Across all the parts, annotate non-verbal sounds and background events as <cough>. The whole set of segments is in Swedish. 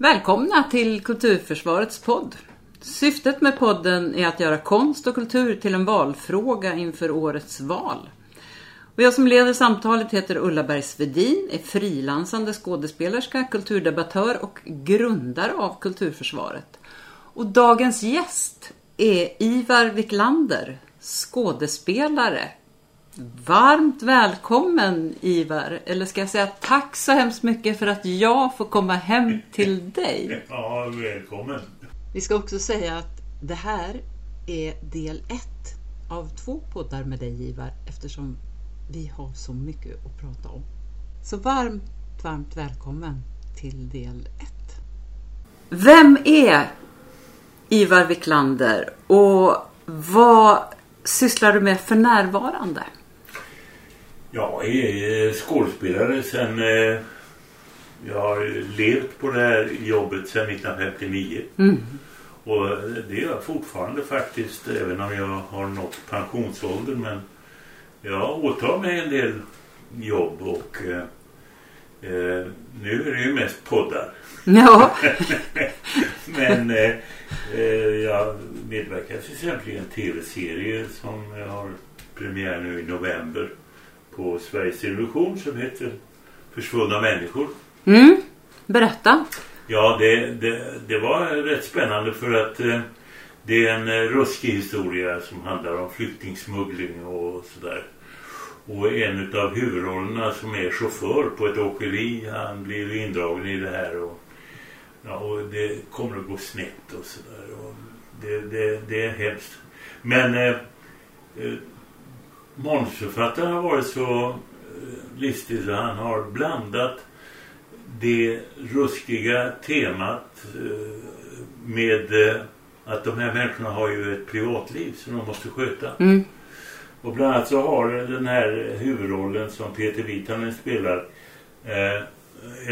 Välkomna till Kulturförsvarets podd. Syftet med podden är att göra konst och kultur till en valfråga inför årets val. Och jag som leder samtalet heter Ulla Bergsvedin, är frilansande skådespelerska, kulturdebattör och grundare av Kulturförsvaret. Och dagens gäst är Ivar Wiklander, skådespelare. Varmt välkommen Ivar, eller ska jag säga tack så hemskt mycket för att jag får komma hem till dig. <laughs> Ja, välkommen. Vi ska också säga att det här är del ett av två poddar med dig Ivar eftersom vi har så mycket att prata om. Så varmt, varmt välkommen till del ett. Vem är Ivar Wiklander och vad sysslar du med för närvarande? Jag är skådespelare sen eh, jag har levt på det här jobbet sedan 1959. Mm. Och det gör jag fortfarande faktiskt även om jag har nått pensionsålder. Men jag åtar mig en del jobb och eh, eh, nu är det ju mest poddar. Ja, <laughs> Men eh, eh, jag medverkar till exempel i en tv-serie som har premiär nu i november på Sveriges Television som heter Försvunna människor. mm. berätta. Ja, det, det, det var rätt spännande för att eh, det är en eh, ruskig historia som handlar om flyktingsmuggling och sådär. Och en av huvudrollerna som är chaufför på ett åkeri, han blir indragen i det här och, ja, och det kommer att gå snett och sådär. Det, det, det är hemskt. Men eh, eh, manusförfattaren har varit så eh, listig så han har blandat det ruskiga temat eh, med eh, att de här människorna har ju ett privatliv som de måste sköta. Mm. Och bland annat så har den här huvudrollen som Peter Vitanen spelar eh,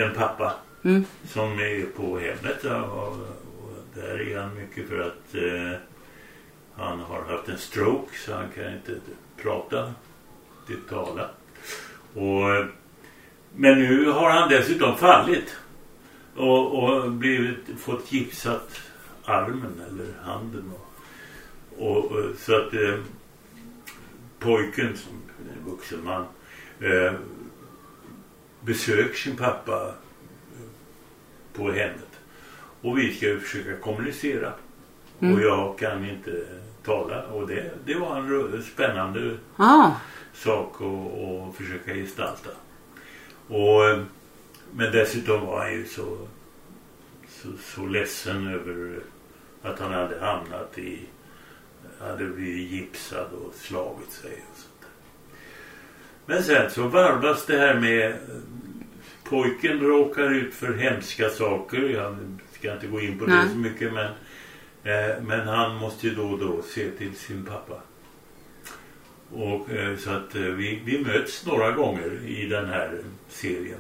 en pappa Mm. som är på hemmet. Och, och där är han mycket för att eh, han har haft en stroke så han kan inte prata, inte tala. Och, eh, men nu har han dessutom fallit och, och blivit, fått gipsat armen eller handen. Och, och, och, så att eh, pojken som är en vuxen man eh, besöker sin pappa på hemmet. Och vi ska ju försöka kommunicera. Mm. Och jag kan inte tala. Och det, det var en spännande Ah, sak att, att försöka gestalta. Och, eh, men dessutom var han ju så, så, så ledsen över att han hade hamnat i hade blivit gipsad och slagit sig och sånt där. Men sen så varvas det här med pojken råkar ut för hemska saker. Jag ska inte gå in på Nej. det så mycket men men han måste ju då och då se till sin pappa. Och eh, så att eh, vi, vi möts några gånger i den här serien.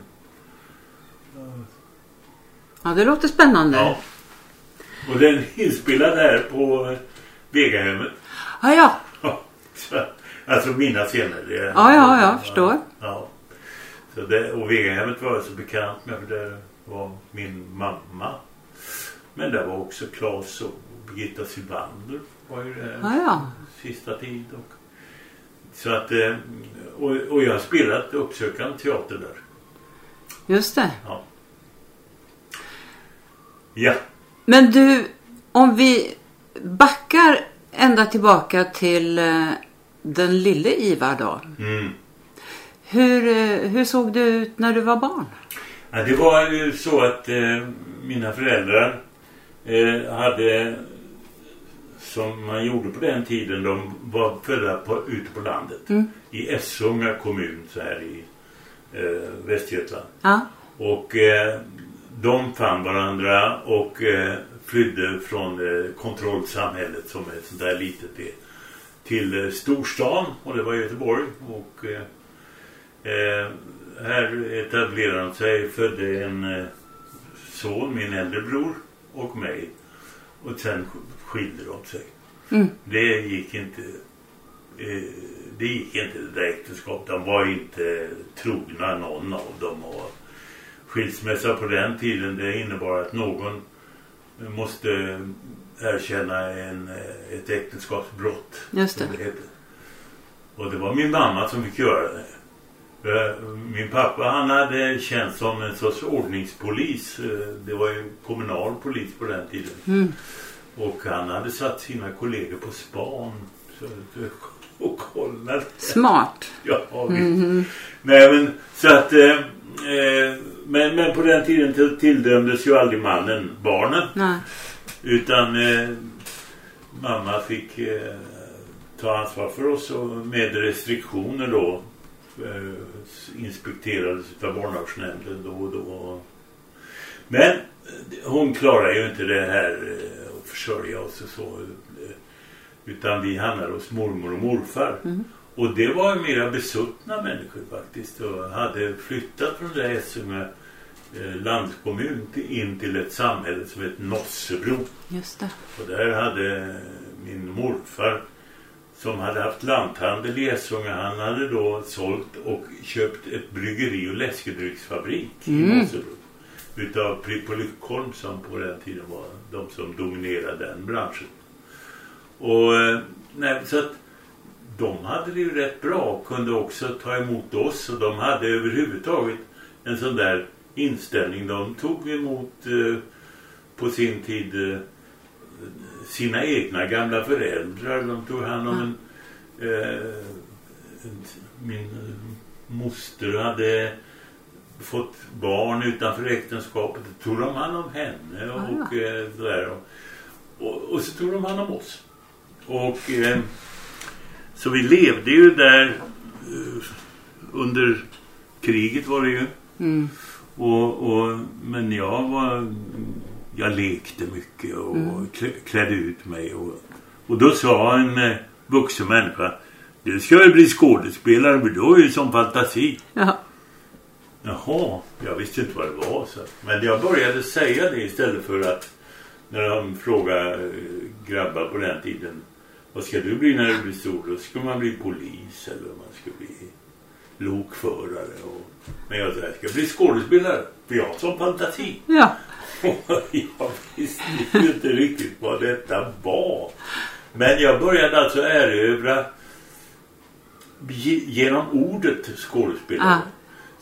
ja, det låter spännande. Ja. Och den är inspelad här på eh, Vegahemmet. Ah, ja. Ja, så, alltså mina scener. Det, Ja, ja, jag förstår. Ja. Så det, och Vegahemmet var jag så bekant med för där var min mamma. Men där var också Claes och Birgitta Sylvander var ju det Ah, ja. sista tid. Och, så att, eh, och, och jag har spelat uppsökande teater där. Just det. Ja. Ja. Men du, om vi backar ända tillbaka till eh, den lille Ivar då. Mm. Hur, eh, hur såg du ut när du var barn? Ja, det var ju så att eh, mina föräldrar eh, hade som man gjorde på den tiden. De var födda på, ute på landet. Mm. I Essunga kommun så här i eh, Västergötland. Ja. Och eh, de fann varandra och eh, flydde från eh, kontrollsamhället som ett sånt där litet är till eh, storstan och det var Göteborg och eh, eh, här etablerade de sig födde en eh, son, min äldre bror och mig och sen skilde de sig. Mm. Det gick inte eh, det gick inte det där äktenskapet. De var inte trogna någon av dem och skilsmässa på den tiden det innebar att någon måste erkänna en, eh, ett äktenskapsbrott. Just det. som heter. Och det var min mamma som fick göra det. För Min pappa han hade känt som en sorts ordningspolis. Eh, Det var ju kommunal polis på den tiden. Mm. Och han hade satt sina kollegor på span. Så, och kollade. Smart. Ja, visst. Nej men så att eh, eh, men, men på den tiden till, tilldömdes ju aldrig mannen barnen. Nej. Utan eh, mamma fick eh, ta ansvar för oss och med restriktioner då eh, inspekterades av barnavårdsnämnden då och då. Men hon klarar ju inte det här eh, försörja oss och så. eh, Utan vi hamnade hos mormor och morfar. Mm. Och det var ju mera besuttna människor faktiskt. Och hade flyttat från det Essunga eh, landskommun in till ett samhälle som heter Nossebro. Just det. Och där hade min morfar som hade haft lanthandel i Essunga. Han hade då sålt och köpt ett bryggeri och läskedrycksfabrik i Mm. Nossebro. Utav Pripp och Lyckholm som på den tiden var de som dominerade den branschen. Och eh, nej, så att de hade det ju rätt bra och kunde också ta emot oss och de hade överhuvudtaget en sån där inställning. De tog emot eh, på sin tid eh, sina egna gamla föräldrar. De tog hand om en, eh, en min moster hade fått barn utanför äktenskapet. Då tog de hand om henne och eh, sådär. Och, och, och så tog de hand om oss. Och eh, så vi levde ju där eh, under kriget var det ju. Mm. Och, och, men jag var jag lekte mycket och Mm. klä, klädde ut mig. Och, och då sa en eh, vuxen människa du ska väl bli skådespelare men du har ju sån fantasi. Ja. Jaha, jag visste inte vad det var. Så. Men jag började säga det istället för att när de frågade eh, grabbar på den tiden vad ska du bli när du blir stor? Då ska man bli polis eller man ska bli lokförare. Och, men jag sa jag ska bli skådespelare för jag har sån fantasi. Ja. <laughs> jag visste ju inte riktigt vad detta var. Men jag började alltså erövra ge- genom ordet skådespelare. Ah.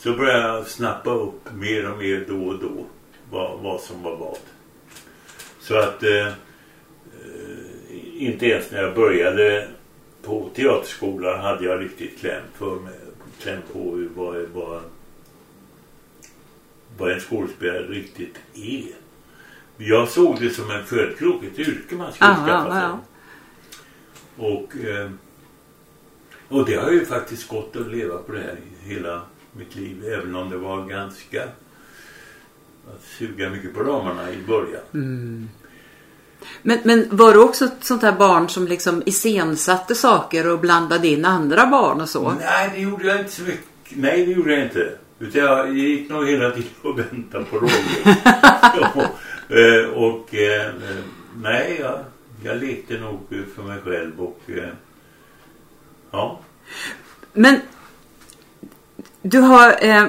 Så började jag snappa upp mer och mer då och då vad, vad som var vad. Så att eh, eh, inte ens när jag började på teaterskolan hade jag riktigt kläm för mig. Kläm på vad, vad, vad en skådespelare riktigt är. Jag såg det som en födkrok, ett yrke man skulle Ja, skaffa ja, sig. ja. Och, eh, och det har ju faktiskt gått att leva på det här hela mitt liv. Även om det var ganska att suga mycket på ramarna i början. Mm. Men, men var du också ett sånt här barn som liksom iscensatte saker och blandade in andra barn och så? Nej, det gjorde jag inte så mycket. Nej, det gjorde jag inte. Utan jag gick nog hela tiden och väntade på <laughs> ja, eh, och eh, nej, jag, jag lekte nog för mig själv och eh, ja. Men du har, eh,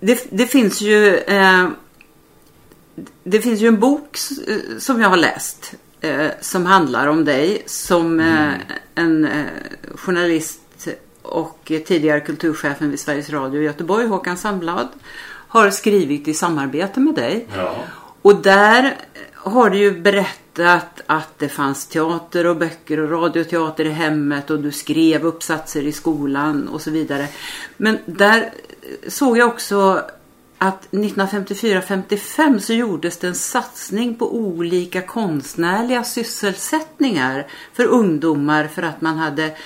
det, det finns ju, eh, det finns ju en bok eh, som jag har läst eh, som handlar om dig som eh, en eh, journalist och tidigare kulturchefen vid Sveriges Radio i Göteborg, Håkan Sandblad, har skrivit i samarbete med dig. Ja. Och där har du ju berättat att det fanns teater och böcker och radioteater i hemmet och du skrev uppsatser i skolan och så vidare. Men där såg jag också att 1954-55 så gjordes det en satsning på olika konstnärliga sysselsättningar för ungdomar för att man hade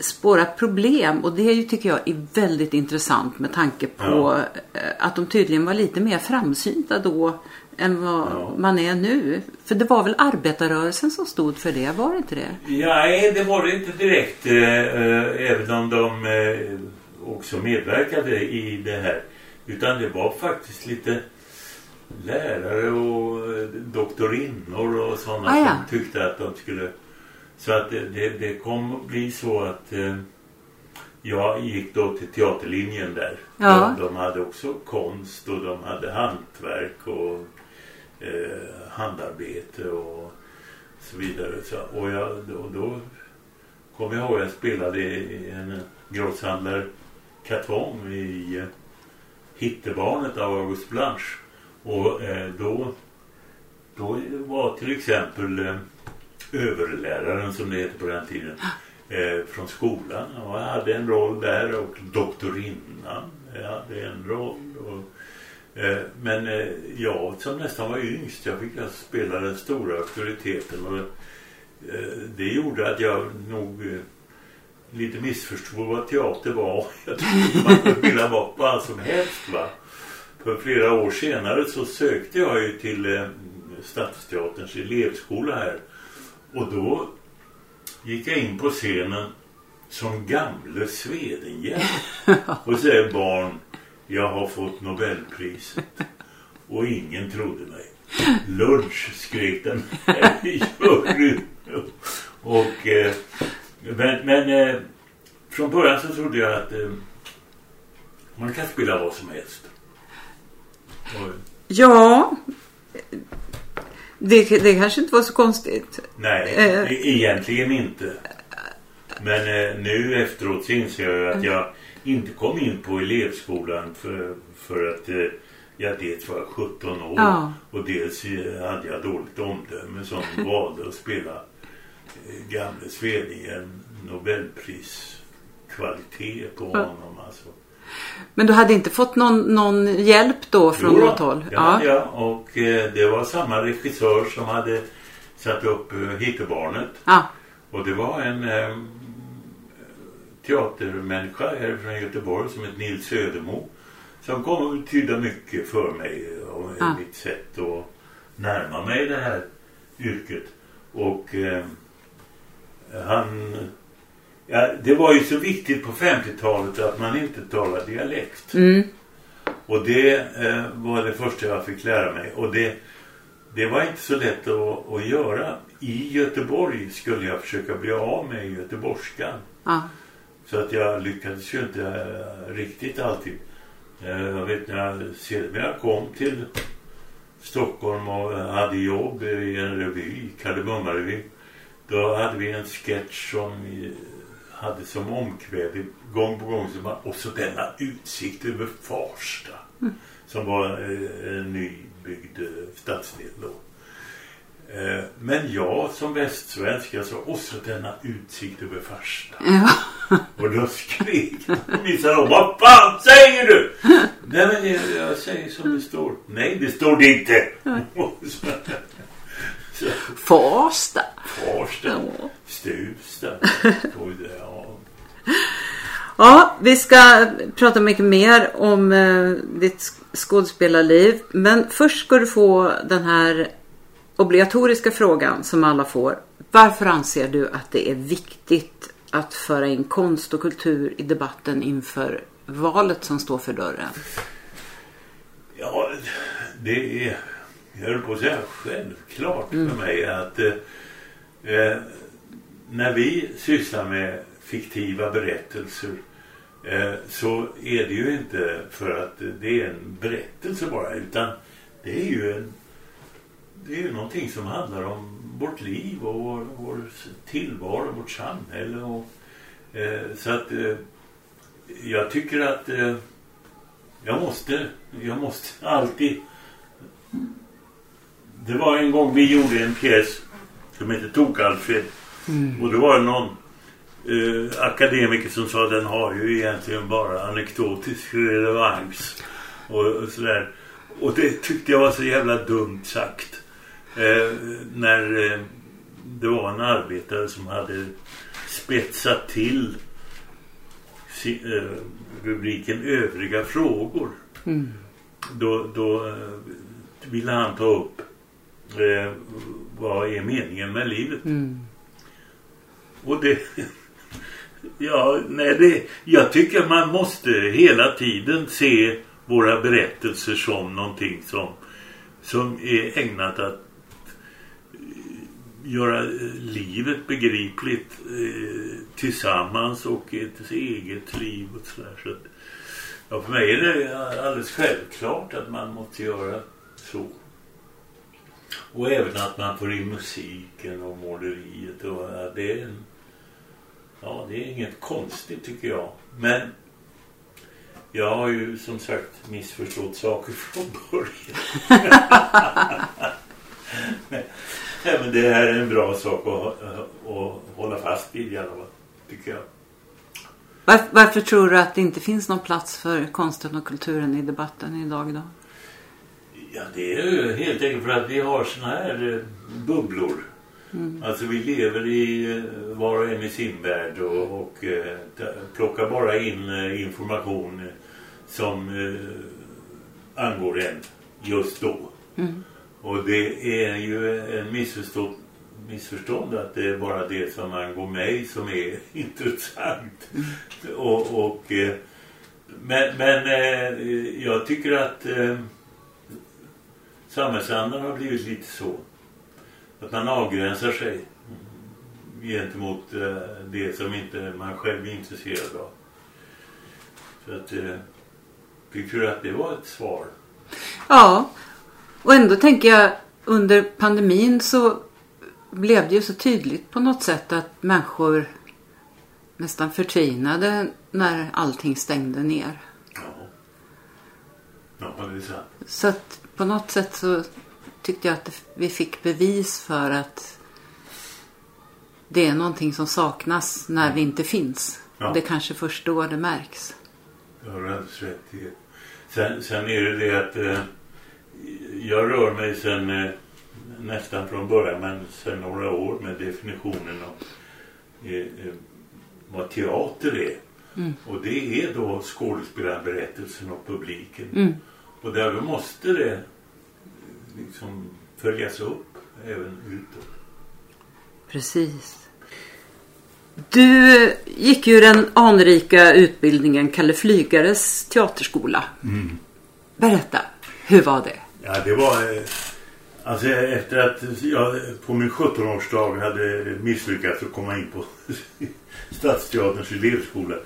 spårat problem och det är ju, tycker jag är väldigt intressant med tanke på eh, att de tydligen var lite mer framsynta då än vad Ja. man är nu. För det var väl arbetarrörelsen som stod för det, var det inte det? Nej, det var det inte direkt. Eh, eh, även om de eh, också medverkade i det här. Utan det var faktiskt lite lärare och eh, doktorinnor och sådana Ah, ja. som tyckte att de skulle... Så att det, det, det kom att bli så att eh, jag gick då till teaterlinjen där. Ja. De, de hade också konst och de hade hantverk och eh, handarbete och så vidare. Så, och jag, då, då kommer jag ihåg att jag spelade i en grosshandlare Katong i eh, Hittebarnet av August Blanche. Och eh, då, då var till exempel eh, överläraren som det heter på den tiden <gasps> eh, från skolan. Och jag hade en roll där och doktorinnan jag hade en roll. Och, men eh, jag som nästan var yngst, jag fick alltså spela den stora auktoriteten. Och, eh, det gjorde att jag nog eh, lite missförstod vad teater var. <laughs> Jag trodde man kunde spela vad, som helst va. För flera år senare så sökte jag ju till eh, Stadsteaterns elevskola här. Och då gick jag in på scenen som gamle Swedenhjälp <laughs> och säger barn, jag har fått Nobelpriset. Och ingen trodde mig. Lunch skrek den juryn. Och, eh, men men eh, från början så trodde jag att eh, man kan spela vad som helst. Och, Ja, det, det kanske inte var så konstigt. nej, Eh. e- egentligen inte. Men eh, nu efteråt så inser jag att jag inte kom in på elevskolan för, för att eh, jag dels var 17 år Ja. och dels eh, hade jag dåligt omdöme som <laughs> valde att spela eh, gamle Sveding en Nobelpriskvalitet på Ja. honom alltså. Men du hade inte fått någon, någon hjälp då från Jo något håll? det hade jag och eh, det var samma regissör som hade satt upp eh, Hittebarnet. Ja. Och det var en eh, teatermänniska här från Göteborg som heter Nils Södermo. Som kom att betyda mycket för mig och Ja. mitt sätt att närma mig det här yrket. Och eh, han... Ja, det var ju så viktigt på 50-talet att man inte talar dialekt. Mm. Och det eh, var det första jag fick lära mig. Och det, det var inte så lätt att, att göra. I Göteborg skulle jag försöka bli av med göteborgskan. Ja. Så att jag lyckades ju inte eh, riktigt alltid. Eh, jag vet när jag sedermera kom till Stockholm och hade jobb i en revy, Kardemummarevy. Då hade vi en sketch som hade som omkväd gång på gång. Som och så denna utsikt över Farsta. Som var eh, en nybyggd stadsdel då. Eh, Men jag som västsvensk, jag sa, och så denna utsikt över Farsta. Ja. Och då skrek missade de, vad fan säger du? Nej men jag, jag säger som det står. Nej det står det inte. så, <laughs> så, Farsta. Farsta, Ja. Stuvsta. Ja. Ja, vi ska prata mycket mer om eh, ditt sk- skådespelarliv. Men först ska du få den här obligatoriska frågan som alla får. Varför anser du att det är viktigt att föra in konst och kultur i debatten inför valet som står för dörren? ja, det är, jag höll på att säga självklart för mig att eh, eh när vi sysslar med fiktiva berättelser eh, så är det ju inte för att det är en berättelse bara utan det är ju en det är ju någonting som handlar om vårt liv och vår, vår tillvaro, vårt samhälle och eh, så att eh, jag tycker att eh, jag måste jag måste alltid det var en gång vi gjorde en pjäs som heter Tok-Alfred och det var det någon eh, akademiker som sa den har ju egentligen bara anekdotisk relevans och, och sådär. Och det tyckte jag var så jävla dumt sagt. Eh, när eh, det var en arbetare som hade spetsat till si, eh, rubriken övriga frågor. Då, då eh, ville han ta upp vad är meningen med livet. Och det... <laughs> Ja, nej, det, jag tycker man måste hela tiden se våra berättelser som någonting som, som är ägnat att göra eh, livet begripligt eh, tillsammans och ett eget liv och sådär. Så att, ja, för mig är det alldeles självklart att man måste göra så. Och även att man får in musiken och måleriet. Och, ja, det, är, ja, det är inget konstigt tycker jag. Men jag har ju som sagt missförstått saker <laughs> från början. <laughs> Nej, men det här är en bra sak att, att hålla fast vid i alla fall, tycker jag. Varför, varför, tror du att det inte finns någon plats för konsten och kulturen i debatten idag då? Ja, det är ju helt enkelt för att vi har såna här eh, bubblor. Mm. Alltså vi lever i eh, var och en i sin värld och, och eh, plockar bara in information som angår en just då. Mm. Och det är ju en missförstånd, missförstånd att det är bara det som angår mig som är <laughs> intressant. Och, och eh, men, men eh, jag tycker att eh, samhällsandan har blivit lite så. Att man avgränsar sig gentemot det som inte man själv är intresserad av. Så att eh, Tycker du att det var ett svar? Ja, och ändå tänker jag under pandemin så blev det ju så tydligt på något sätt att människor nästan förtvinade när allting stängde ner. Ja, ja det är sant. Så att på något sätt så tyckte jag att vi fick bevis för att det är någonting som saknas när vi inte finns. Ja. Det kanske först då det märks. Det har du alldeles rätt i. Sen, sen är det det att eh, jag rör mig sen eh, nästan från början men sen några år med definitionen av eh, eh, vad teater är. Mm. Och det är då skådespelarberättelsen och publiken. Mm. Och därför måste det liksom följas upp även utåt. Precis. Du gick ju den anrika utbildningen Kalle Flygares teaterskola. Mm. Berätta, hur var det? Ja, det var... Eh, alltså efter att jag på min 17-årsdag hade misslyckats att komma in på <laughs> Stadsteaterns elevskola.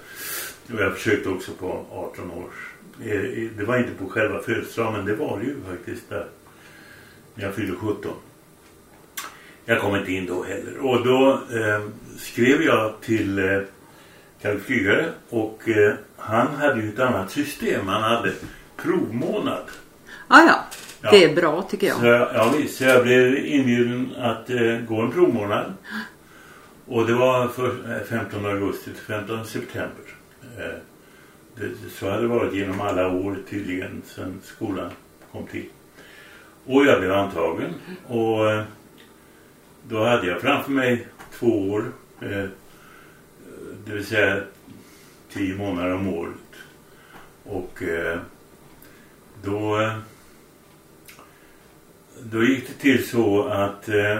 Och jag försökte också på 18 års. Eh, det var inte på själva födelsedagen men det var det ju faktiskt där. När jag fyllde 17. Jag kom inte in då heller. Och då eh, skrev jag till eh, Kalle Flygare och eh, han hade ju ett annat system. Han hade provmånad. Ah, ja, det är bra tycker jag. Så, ja visst, så jag blev inbjuden att eh, gå en provmånad. Och det var för, 15 eh, augusti till 15 september. Eh, det, så hade det varit genom alla år tydligen sedan skolan kom till. Och jag blev antagen. Och eh, då hade jag framför mig två år. Eh, det vill säga tio månader om året. Och eh, då, då gick det till så att eh,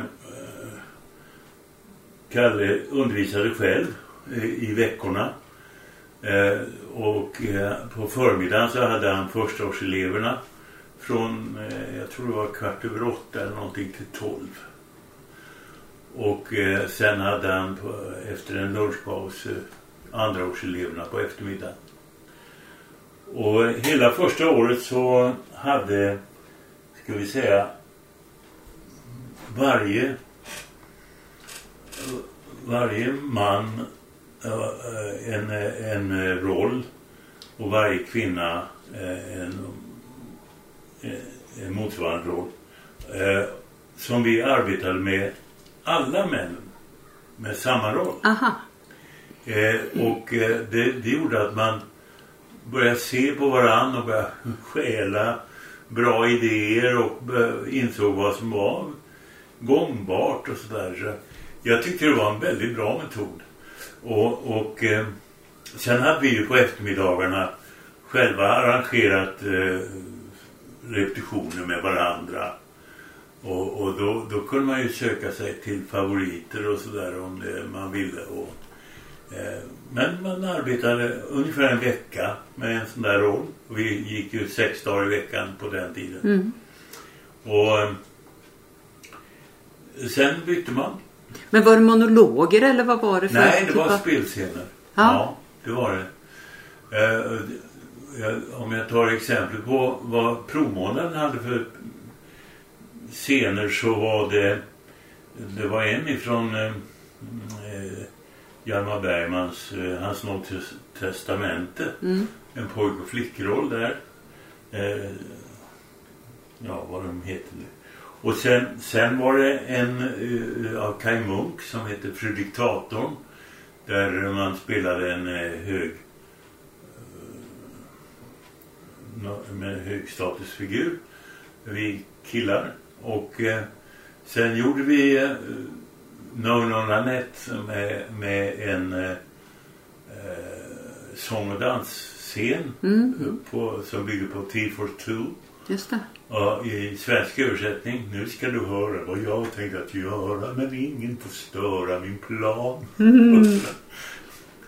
Kalle undervisade själv eh, i veckorna. Eh, och eh, på förmiddagen så hade han förstaårseleverna från, eh, jag tror det var kvart över åtta eller någonting till tolv. Och eh, sen hade han på, efter en lunchpaus eh, andraårseleverna på eftermiddagen. Och hela första året så hade, ska vi säga, varje varje man eh, en, en roll och varje kvinna eh, en, en motsvarande roll eh, som vi arbetade med alla män med samma roll. Eh, och eh, det, det gjorde att man började se på varann och började stjäla bra idéer och eh, insåg vad som var gångbart och sådär. Så jag tyckte det var en väldigt bra metod. Och, och eh, sen hade vi ju på eftermiddagarna själva arrangerat eh, repetitioner med varandra. Och, och då, då kunde man ju söka sig till favoriter och sådär om det man ville. Och, eh, men man arbetade ungefär en vecka med en sån där roll. Vi gick ju sex dagar i veckan på den tiden. Mm. Och sen bytte man. Men var det monologer eller vad var det för Nej, det typ var av- spelscener. Ja. Ja, det var det. Eh, jag, om jag tar exempel på vad provmånaden hade för scener så var det det var en ifrån eh, eh, Hjalmar Bergmans eh, Hans testamente. Mm. En pojk och flickroll där. Eh, ja, vad de heter nu. Och sen, sen var det en eh, av Kai Munk som heter Fredriktatorn. Där man spelade en eh, hög eh, nå- med hög statusfigur. Vi killar. Och eh, sen gjorde vi eh, No No Nanette med, med en eh, eh, sång och dansscen Mm. på, som bygger på T for Two. Just det. Ja, i svensk översättning. Nu ska du höra vad jag har tänkt att göra men ingen får störa min plan. <laughs>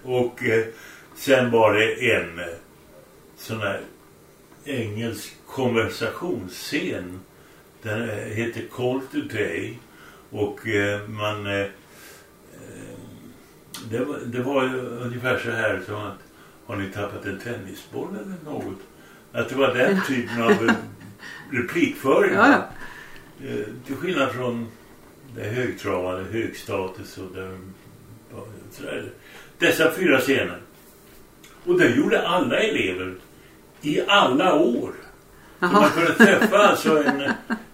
och eh, sen var det en eh, sån här engelsk konversationsscen. Den eh, heter Call Today. Och eh, man... Eh, eh, det, var, det var ju ungefär så här som att har ni tappat en tennisboll eller något? Att det var den typen av <laughs> replikföring. Ja, ja. Eh, till skillnad från det högtravande, högstatus och sådär. Dessa fyra scener. Och det gjorde alla elever i alla år. Så man kunde träffa alltså en...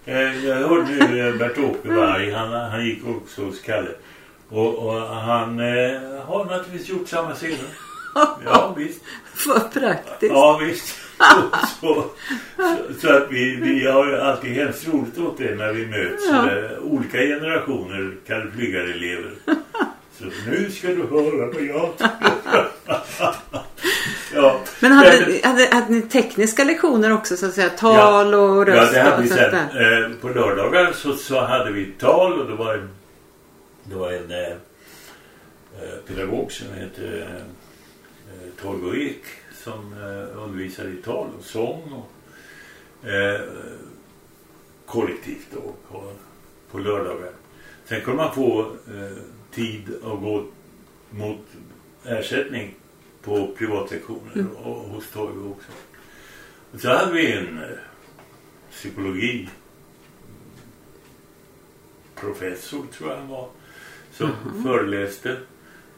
Eh, jag hörde nu eh, Bert-Åke Varg, han, han gick också hos Kalle. Och, och han eh, har naturligtvis gjort samma scener. <laughs> Ja, visst. Vad praktiskt. Ja, visst. Så, så, att vi, vi har alltid hemskt roligt åt det när vi möts. Ja. eh, Olika generationer Kalle Flygare-elever. Så nu ska du höra vad jag <laughs> ja. Men hade, hade, hade ni tekniska lektioner också så att säga? Tal och Ja, röst det hade och vi sen. Eh, på lördagar så, så hade vi tal och det var en, det var en eh, eh, pedagog som hette eh, Torgo Ek som eh, undervisade i tal och sång och eh, kollektivt då på, på lördagar. Sen kunde man få eh, tid att gå mot ersättning på privatlektioner och hos Torgo också. Och så hade vi en eh, psykologi professor tror jag han var som föreläste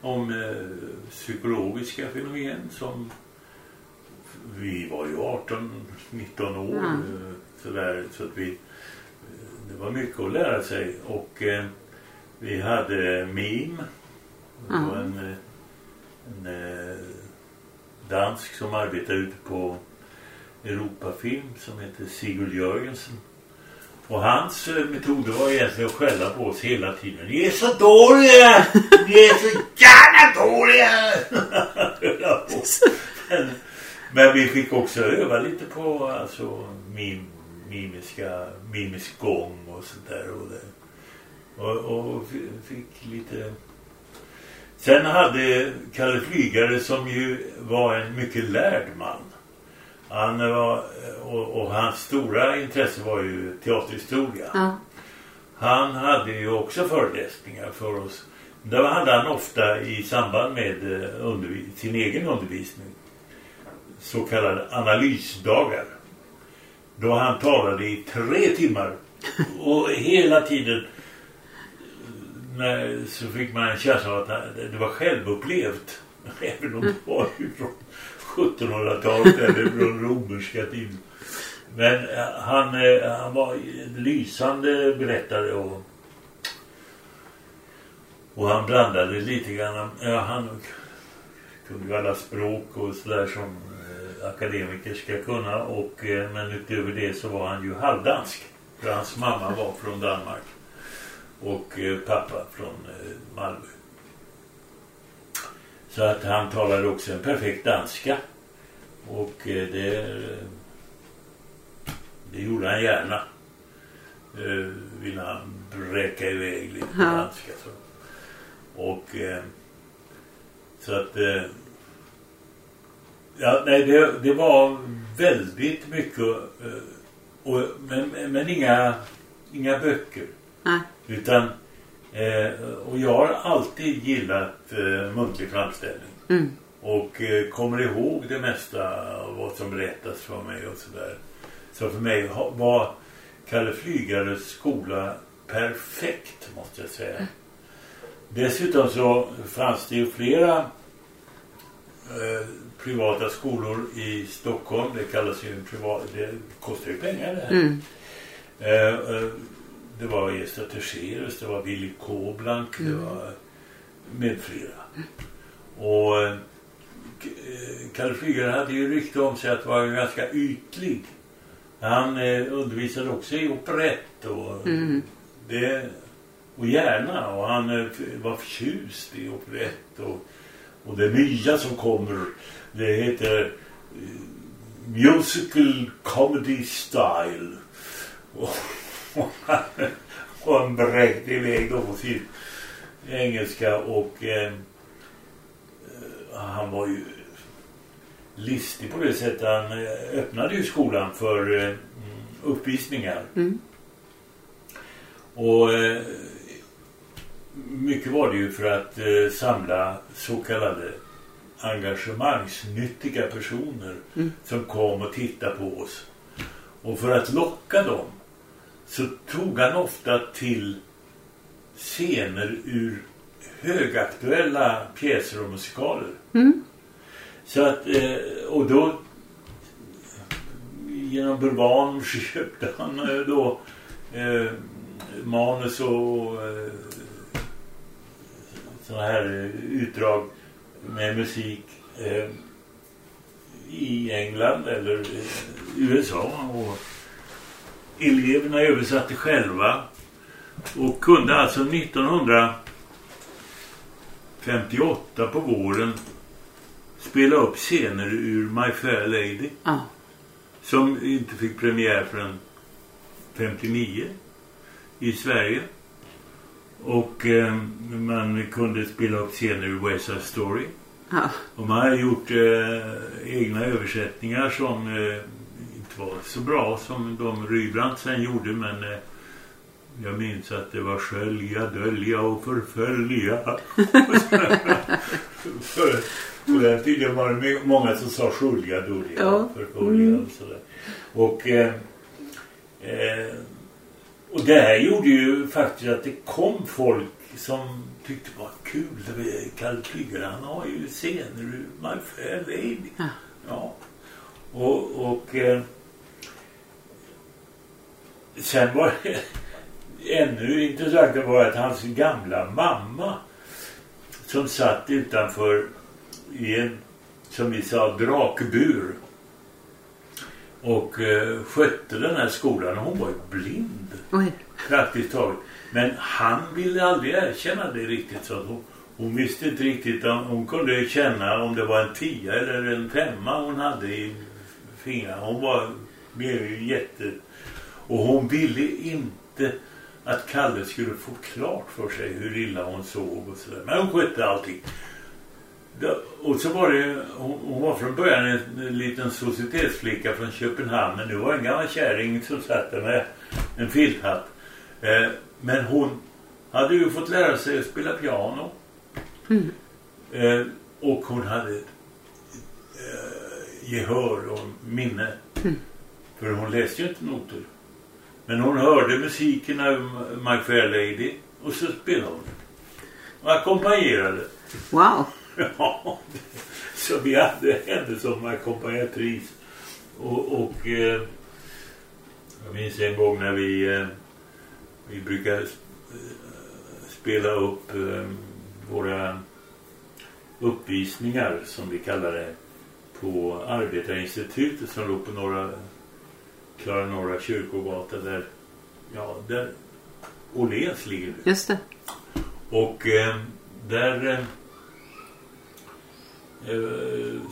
om eh, psykologiska fenomen som vi var ju 18-19 år Mm. sådär så att vi eh, det var mycket att lära sig och eh, vi hade mim det var en, eh, en eh, dansk som arbetade ute på Europafilm som heter Sigurd Jörgensen. Och hans metoder var egentligen att skälla på oss hela tiden. Ni är så dåliga! Ni är så jävla dåliga! <laughs> <laughs> Men, men vi fick också öva lite på alltså, mim, mimiska, mimisk gång och sånt där. Och, det. och, och fick lite... Sen hade Kalle Flygare som ju var en mycket lärd man. Han var, och, och hans stora intresse var ju teaterhistoria. Ja. Han hade ju också föreläsningar för oss. Där hade han ofta i samband med eh, sin egen undervisning så kallade analysdagar. Då han talade i tre timmar och hela tiden när, så fick man en känsla av att det var självupplevt. <laughs> Även om det var ju från 1700-talet eller från romerska tiden. Men eh, han, eh, han var en lysande berättare och, och han blandade lite grann. Ja, han kunde ju alla språk och sådär som akademiker ska kunna. Och, eh, men utöver det så var han ju halvdansk. För hans mamma var från Danmark. Och eh, pappa från eh, Malmö. Så att han talade också en perfekt danska. Och det, det gjorde han gärna. Ville han bräcka iväg lite danska. Så. Och så att ja, nej, det, det var väldigt mycket eh, och, men, men inga, inga böcker. Nej. Utan, eh, och jag har alltid gillat eh, muntlig framställning. Mm. Och kommer ihåg det mesta av vad som berättas för mig och sådär. Så för mig var Kalle Flygares skola perfekt måste jag säga. Dessutom så fanns det ju flera eh, privata skolor i Stockholm. Det kallas ju en privat... Det kostar ju pengar det här. Mm. Eh, eh, det var Terserus, det var Willy Koblank, det var med flera. Och eh, eh, Kalle Flygare hade ju rykte om sig att vara ganska ytlig. Han eh, undervisade också i operett och Mm. det och gärna och han eh, var förtjust i operett och, och det nya som kommer det heter eh, Musical Comedy Style. Och, och, han, och iväg då på sin engelska och eh, eh, han var ju listig på det sättet. Han eh, öppnade ju skolan för eh, uppvisningar. Mm. och eh, mycket var det ju för att eh, samla så kallade engagemangsnyttiga personer Mm. som kom och tittade på oss. Och för att locka dem så tog han ofta till scener ur högaktuella pjäser och musikaler. Mm. Så att, eh, och då genom Bulvan <laughs> köpte han eh, då eh, manus och eh, sådana här utdrag med musik eh, i England eller eh, USA och eleverna översatte själva och kunde alltså 1958 på våren spela upp scener ur My Fair Lady Ja. som inte fick premiär förrän 59 i Sverige. Och eh, man kunde spela upp scener ur West Side Story. Ja. Och man har gjort eh, egna översättningar som eh, inte var så bra som de Rybrandt sen gjorde men eh, jag minns att det var skölja, dölja och förfölja. <laughs> För, på den tiden var det många som sa skölja, dölja Ja. och förfölja Mm. och sådär. Och, eh, eh, och det här gjorde ju faktiskt att det kom folk som tyckte det var kul. Kalle Flygare, han har ju scener ur My Fair Lady. Ja. Ja. Och, och eh, sen var det <laughs> ännu intressantare var att hans gamla mamma som satt utanför i en, som vi sa, drakbur och eh, skötte den här skolan. Hon var ju blind Oj. praktiskt taget. Men han ville aldrig erkänna det riktigt. Så att hon, hon visste inte riktigt om hon kunde känna om det var en tia eller en femma hon hade i fingrarna. Hon var blev ju jätte... Och hon ville inte att Kalle skulle få klart för sig hur illa hon sov och sådär. Men hon skötte allting. Och så var det, hon, var från början en, en liten societetsflicka från Köpenhamn. Men nu var en gammal kärring som satt där med en filthatt. Eh, men hon hade ju fått lära sig att spela piano. Mm. Eh, och hon hade eh, gehör och minne. Mm. För hon läste ju inte noter. Men hon hörde musiken av My Fair Lady och så spelade hon. Och ackompanjerade. Wow. <laughs> Ja, så vi hade henne som ackompanjatris. Och, och eh, jag minns en gång när vi, eh, vi brukade eh, spela upp eh, våra uppvisningar som vi kallar det på Arbetarinstitutet som låg på norra Klara Norra kyrkogata där, ja, där Åhléns ligger nu. Just det. Och eh, där eh,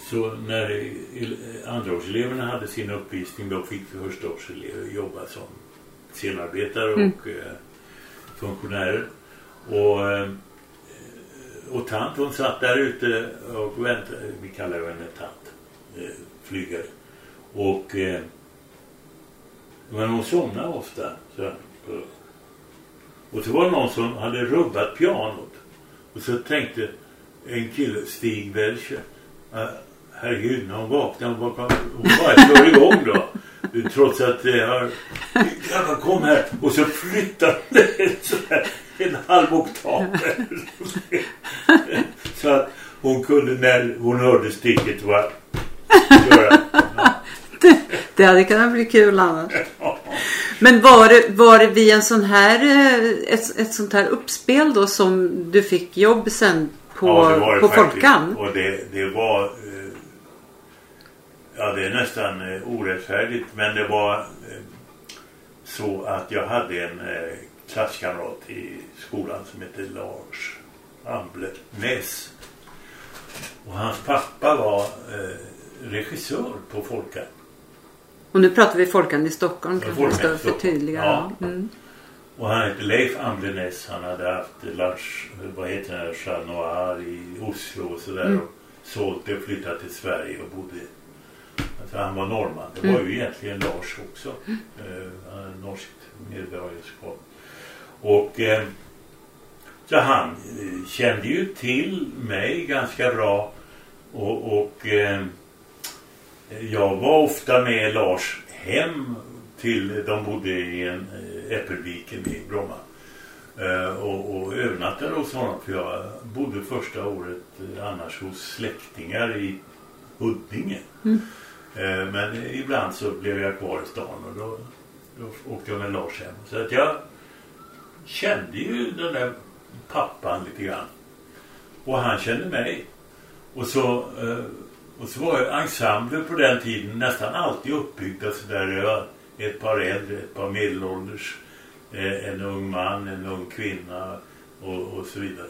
så när el- andraårseleverna hade sin uppvisning då fick förstaårselever jobba som scenarbetare Mm. och eh, funktionärer. Och, eh, och tant hon satt där ute och väntade, vi kallar henne tant, eh, flygare. Och eh, men hon somnade ofta. Så, Och så var det någon som hade rubbat pianot. Och så tänkte en kille, Stig Welcher. Uh, herregud, när hon vaknar hon bara, hon bara slår igång då. Trots att det har... Grabbar kom här. Och så flyttar det sådär en halv oktav. så att hon kunde när hon hörde sticket bara göra. Det, <laughs> det hade kunnat bli kul annars. Men var det, var det vid en sån här, eh, ett, ett sånt här uppspel då som du fick jobb sen på, Ja, på. Folkan? Och det, det var... eh, Ja, det är nästan eh, orättfärdigt. Men det var eh, så att jag hade en klasskamrat i skolan som hette Lars Amble Näs. Och hans pappa var regissör på Folkan. Och nu pratar vi Folkan i Stockholm Ja, kanske vi Folkan förtydliga. Ja. Ja. Mm. Och han hette Leif Amblenäs. Han hade haft Lars, vad heter det, Chat Noir i Oslo och sådär. Mm. Och sålt det och flyttat till Sverige och bodde. Alltså han var norrman. Det var ju egentligen Lars också. Eh, han hade norskt medborgarskap. Och eh, så han eh, kände ju till mig ganska bra. Och, och jag var ofta med Lars hem till, de bodde i en eh, Äppelviken i Bromma. Eh, och, och övernattade hos honom för jag bodde första året eh, annars hos släktingar i Huddinge. Eh, men ibland så blev jag kvar i stan och då, då åkte jag med Lars hem. Så att jag kände ju den där pappan lite grann. Och han kände mig. Och så, och så var ju ensembler på den tiden nästan alltid uppbyggda så där det var ett par äldre, ett par medelålders, eh, en ung man, en ung kvinna och, och så vidare.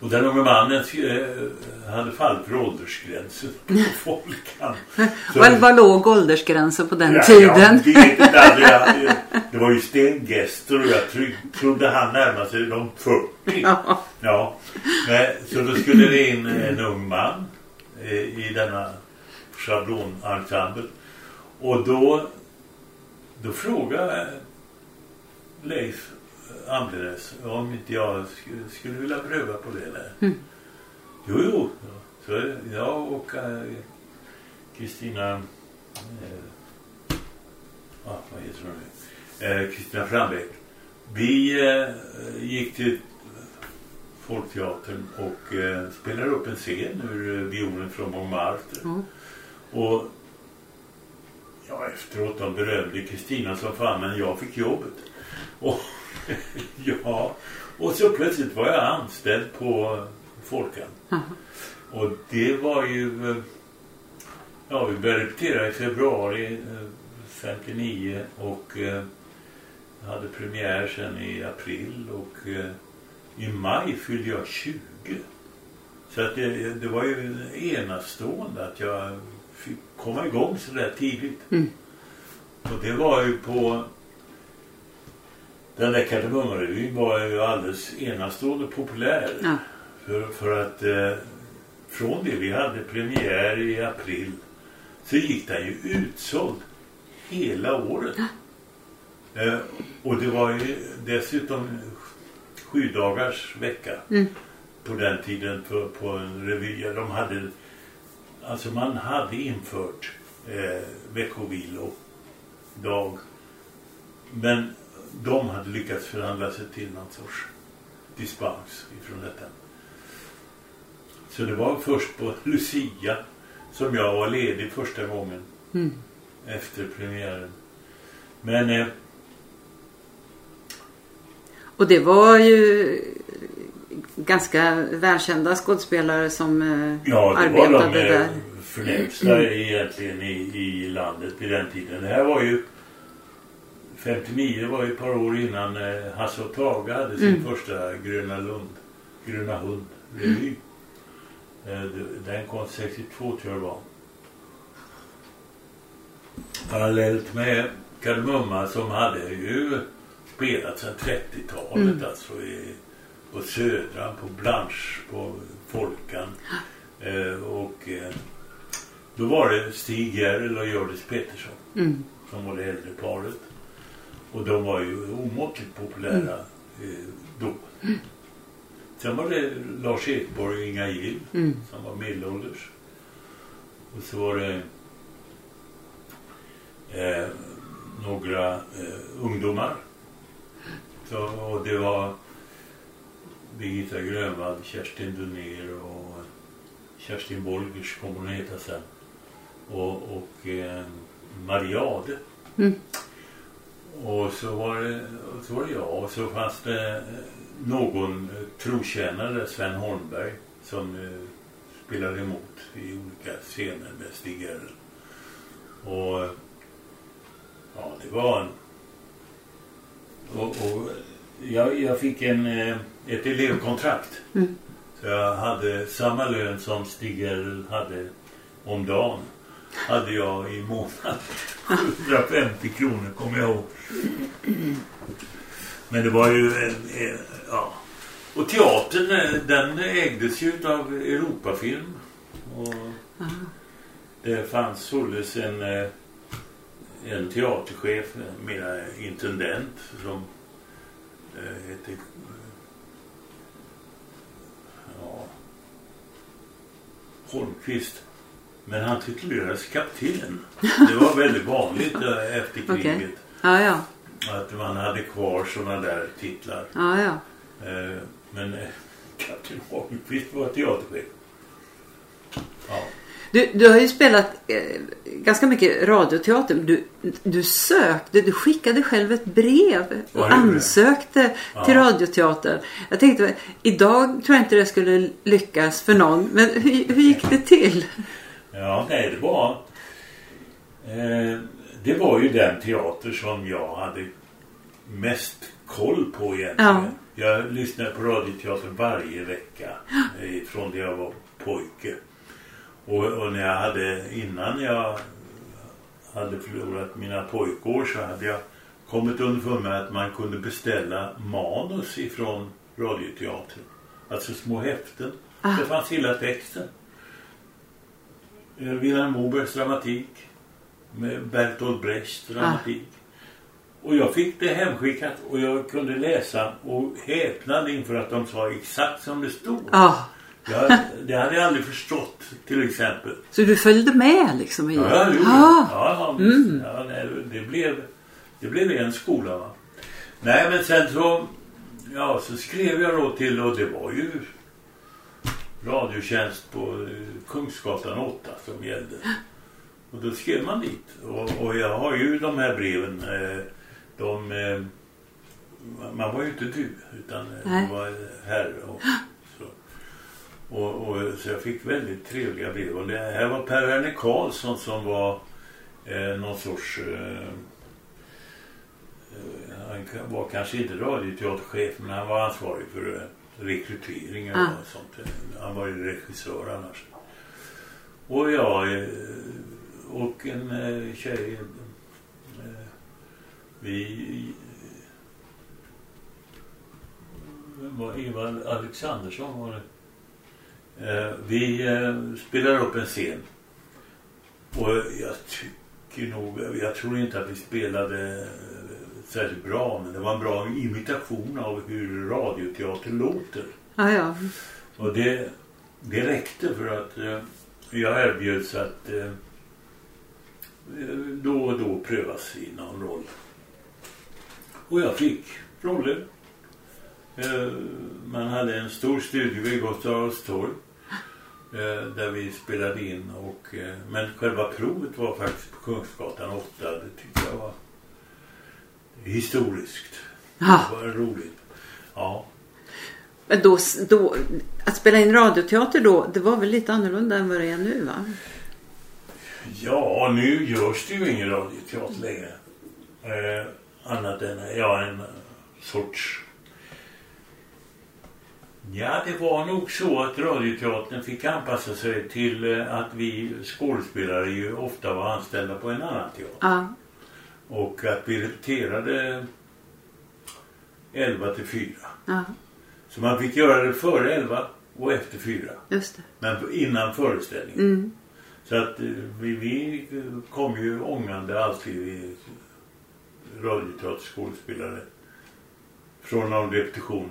Och den unge mannen eh, hade fallit för åldersgränsen på <laughs> Folkan. Så- <laughs> Vad, vad låg åldersgränsen på den Ja, tiden? Jag vet inte, alltså, jag, jag, <laughs> det var ju Sten Gester och jag tro, trodde han närmade sig de 40. Ja. Ja. Men, så då skulle det in en ung man eh, i denna schablonensemble. Och då, då frågade Leif Amblenäs om inte jag sk- skulle vilja pröva på det där. Jo, jo. Så jag och eh, Kristina eh, ah, vad heter hon nu? Eh, Kristina Frambäck. Vi eh, gick till Folkteatern och eh, spelade upp en scen ur eh, Violen från Montmartre. Mm. Och ja, efteråt de berömde Kristina som fan men jag fick jobbet. Och <laughs> ja, och så plötsligt var jag anställd på Folkan. Och det var ju eh, Ja, vi började repetera i februari eh, 59 och eh, hade premiär sen i april och eh, i maj fyllde jag 20. Så att det, det var ju enastående att jag fick komma igång så där tidigt. Mm. Och det var ju på den där Kardemummarevyn var ju alldeles enastående populär. Ja. För, för att eh, från det vi hade premiär i april så gick den ju utsåld hela året. Eh, och det var ju dessutom sju dagars vecka Mm. på den tiden på, på en revy. De hade, alltså man hade infört eh, veckovilodag. Men de hade lyckats förhandla sig till någon sorts dispens ifrån detta. Så det var först på Lucia som jag var ledig första gången Mm. efter premiären. Men eh, Och det var ju ganska välkända skådespelare som eh, ja, det var arbetade de eh, där. förnämsta egentligen i, i landet vid den tiden. Det här var ju 59 det var ju ett par år innan eh, Hasse och Tage hade sin Mm. första Gröna Lund, Gröna Hund-revy. Eh, det- den kom 62 tror jag det var. Parallellt med Kardemumma som hade ju spelat sedan 30-talet Mm. alltså i, på Södran, på Blanche, på Folkan. Eh, och eh, då var det Stig Järrel och Hjördis Pettersson Mm. som var det äldre paret. Och de var ju omåttligt populära eh, då. Sen var det Lars Ekborg och Inga Gill Mm. som var medelålders. Och så var det eh, några eh, ungdomar. Så, och det var Birgitta Grönvall, Kerstin Dunér och Kerstin Bolgers kommer hon heta sen. Och, och eh, Mariade. Mm. Och så var, det, så var det jag och så fanns det eh, någon eh, trotjänare, Sven Holmberg, som eh, spelade emot i olika scener med Stig Errel. Och ja, det var en... Och, och jag, jag fick en, eh, ett elevkontrakt. Mm. Så jag hade samma lön som Stig hade om dagen. Hade jag i månaden. <laughs> 750 kronor kommer jag ihåg. Men det var ju en, en, ja. Och teatern eh, den ägdes ju av Europafilm. Och det fanns således en, eh, en teaterchef, mera intendent som eh, hette ja, Holmqvist. Men han titulerades kapten. Det var väldigt vanligt eh, efter <laughs> kriget. Ja, ja. Att man hade kvar sådana där titlar. Ja, ja. Eh, Men kapten Holmqvist var teaterchef. Ja. Du, du har ju spelat eh, ganska mycket radioteater. Du, du sökte, du skickade själv ett brev och ansökte Ja. till radioteater. Jag tänkte, idag tror jag inte det skulle lyckas för någon. Men hur, hur gick det till? Ja, nej det var... Eh, det var ju den teater som jag hade mest koll på egentligen. Ja. Jag lyssnade på radioteater varje vecka eh, från det jag var pojke. Och, och när jag hade, innan jag hade förlorat mina pojkår så hade jag kommit underfund med att man kunde beställa manus ifrån radioteatern. Alltså små häften. Ah. Det fanns hela texten. Eh, Wilhelm Mobergs dramatik. Med Bertolt Brechts dramatik. Och jag fick det hemskickat och jag kunde läsa och häpnade inför att de sa exakt som det stod. Ja, Jag, det hade jag aldrig förstått till exempel. så du följde med liksom? I... Ja, jag gjorde. Ah. Ja, ja, Mm. ja, nej, det, blev, det blev en skola. Va? Nej, men sen så, ja, så skrev jag då till och det var ju radiotjänst på eh, Kungsgatan 8 som gällde. Och då skrev man dit. Och, och jag har ju de här breven. Eh, de, eh, man var ju inte du utan Nej. det var herre. Och. Och, och, så jag fick väldigt trevliga brev. Och det här var Per Werner Karlsson som var eh, någon sorts... Eh, eh, han var kanske inte radioteaterchef men han var ansvarig för eh, rekrytering och Ah. sånt. Han var ju regissör annars. Och jag eh, och en tjej vi var Eva Alexandersson var det. Eh, vi eh, spelar upp en scen. Och jag tycker nog, jag tror inte att vi spelade eh, särskilt bra men det var en bra imitation av hur radioteater låter. Ja, ja. Och det, det räckte för att jag erbjöds att då och då prövas i någon roll. Och jag fick roller. Man hade en stor studio vid Gustav Adolfs torg. Eh, där vi spelade in. Och, eh, men själva provet var faktiskt på Kungsgatan 8. Det tyckte jag var historiskt. ja. Det var roligt. Ja. Men då, då, att spela in radioteater då, det var väl lite annorlunda än vad det är nu va? Ja, nu görs det ju ingen radioteater längre. Eh, annat än ja, en sorts... Ja, det var nog så att radioteatern fick anpassa sig till eh, att vi skådespelare ju ofta var anställda på en annan teater. Ja, Och att vi repeterade 11 till 4. ja Så man fick göra det före 11 och efter 4. just det. Men innan föreställningen. radioteaterskådespelare från någon repetition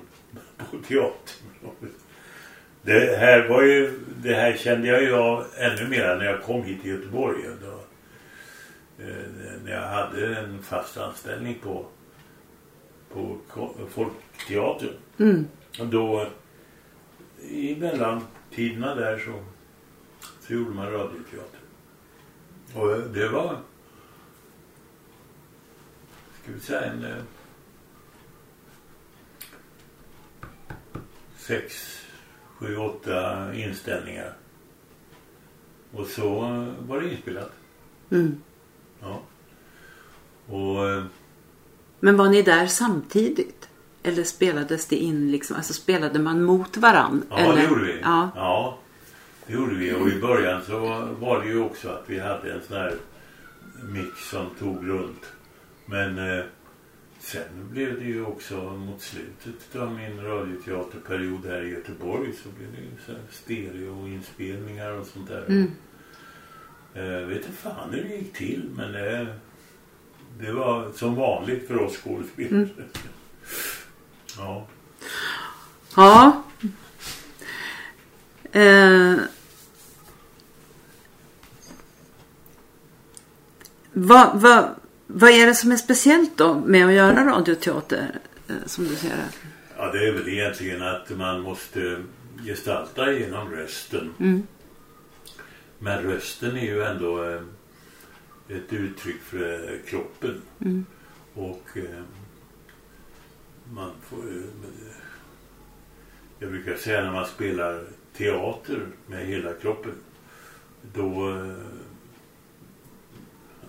på teatern. Det här, var ju, det här kände jag ju av ännu mer när jag kom hit till Göteborg. Då, eh, när jag hade en fast anställning på, på Folkteatern. Mm. Och då i mellantiderna där så, så gjorde man radioteater. Och det var ska vi säga en eh, sex, sju, åtta inställningar. Och så var det inspelat. Mm. Ja. Och eh, Men var ni där samtidigt? Eller spelades det in liksom, alltså spelade man mot varann? ja, eller? det gjorde vi. Ja. ja, det gjorde vi. Och i början så var det ju också att vi hade en sån här mix som tog runt. Men eh, sen blev det ju också mot slutet av min radioteaterperiod här i Göteborg så blev det ju så här stereoinspelningar och sånt där. Mm. Eh, vet inte fan hur det gick till men det, det var som vanligt för oss skådespelare. Mm. <laughs> ja. Ja. Eh. Vad, vad, vad är det som är speciellt då med att göra radioteater eh, som du ser det? ja, det är väl egentligen att man måste gestalta genom rösten. Mm. Men rösten är ju ändå eh, ett uttryck för eh, kroppen. Mm. Och man får Jag brukar säga när man spelar teater med hela kroppen. Då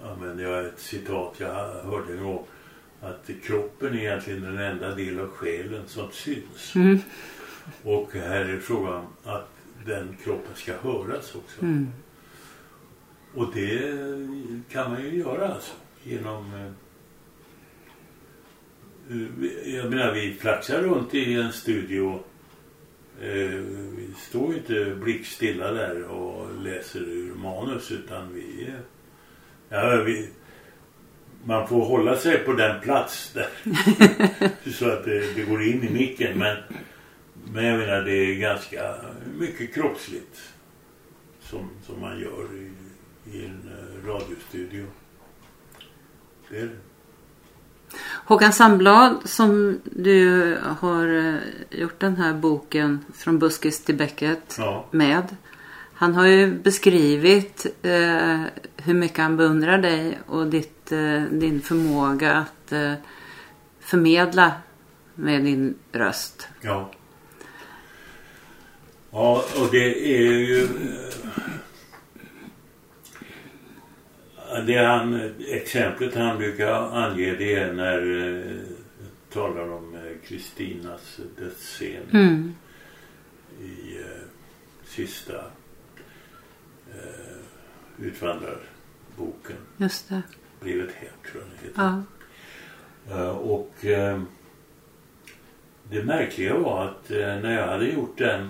använder jag ett citat jag hörde en gång. Att kroppen är egentligen den enda del av själen som syns. Mm. Och här är frågan att den kroppen ska höras också. Mm. Och det kan man ju göra alltså. Genom... eh, Jag menar vi flaxar runt i en studio. Eh, Vi står ju inte blickstilla där och läser ur manus utan vi... Ja, vi man får hålla sig på den plats där. <laughs> så att det, det går in i micken. Men, men jag menar det är ganska mycket kroppsligt. Som, som man gör i, i en eh, radiostudio. Det är det. Håkan Sandblad som du har eh, gjort den här boken Från buskis till bäcket Ja. med. Han har ju beskrivit eh, hur mycket han beundrar dig och ditt, eh, din förmåga att eh, förmedla med din röst. Ja. Ja, och det är ju... eh, Det han, exemplet han brukar ange det är när eh, talar om eh, Kristinas dödsscen Mm. i sista eh, utvandrarboken. Just det. Brevet hem tror jag det heter. Ja. Eh, Och eh, det märkliga var att eh, när jag hade gjort den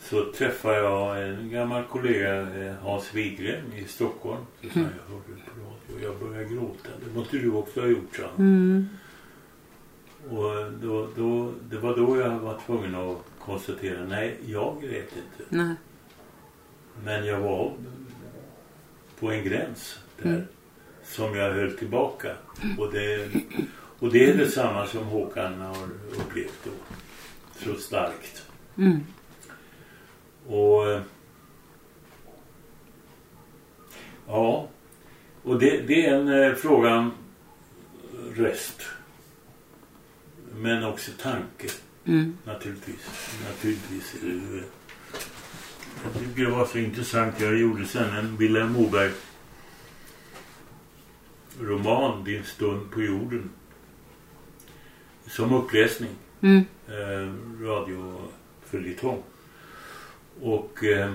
så träffade jag en gammal kollega, eh, Hans Wigren i Stockholm. Så sa jag, hörde på radio och jag började gråta. Det måste du också ha gjort, han. Mm. Och då, då, det var då jag var tvungen att konstatera, nej, jag grät inte. Nej. Men jag var på en gräns där Mm. som jag höll tillbaka. Och det, och det är detsamma som Håkan har upplevt då. Så starkt. Mm. Och ja, och det, det är en eh, fråga om röst. Men också tanke Mm. naturligtvis. Naturligtvis. är det. Jag tycker det var så intressant. Jag gjorde sen en Vilhelm Moberg roman Din stund på jorden. Som uppläsning. Mm. Eh, radioföljetong. Och eh,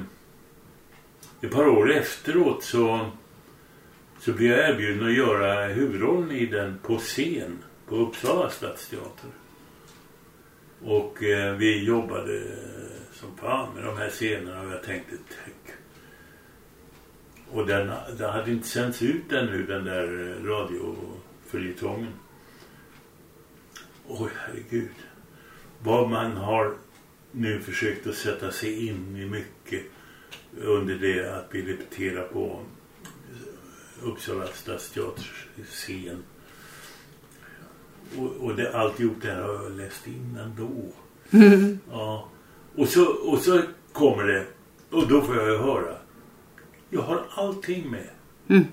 ett par år efteråt så, så blev jag erbjuden att göra huvudrollen i den på scen på Uppsala stadsteater. Och eh, vi jobbade som fan med de här scenerna och jag tänkte tänk. Och den, den hade inte sänts ut ännu den där eh, följetongen. Oj, herregud. Vad man har nu försökt att sätta sig in i mycket under det att vi repeterar på Uppsala stadsteaters scen. Och, och det, alltihop det här har jag läst innan då. Mm. <laughs> Ja. Och så, och så kommer det och då får jag ju höra. Jag har allting med. Mm.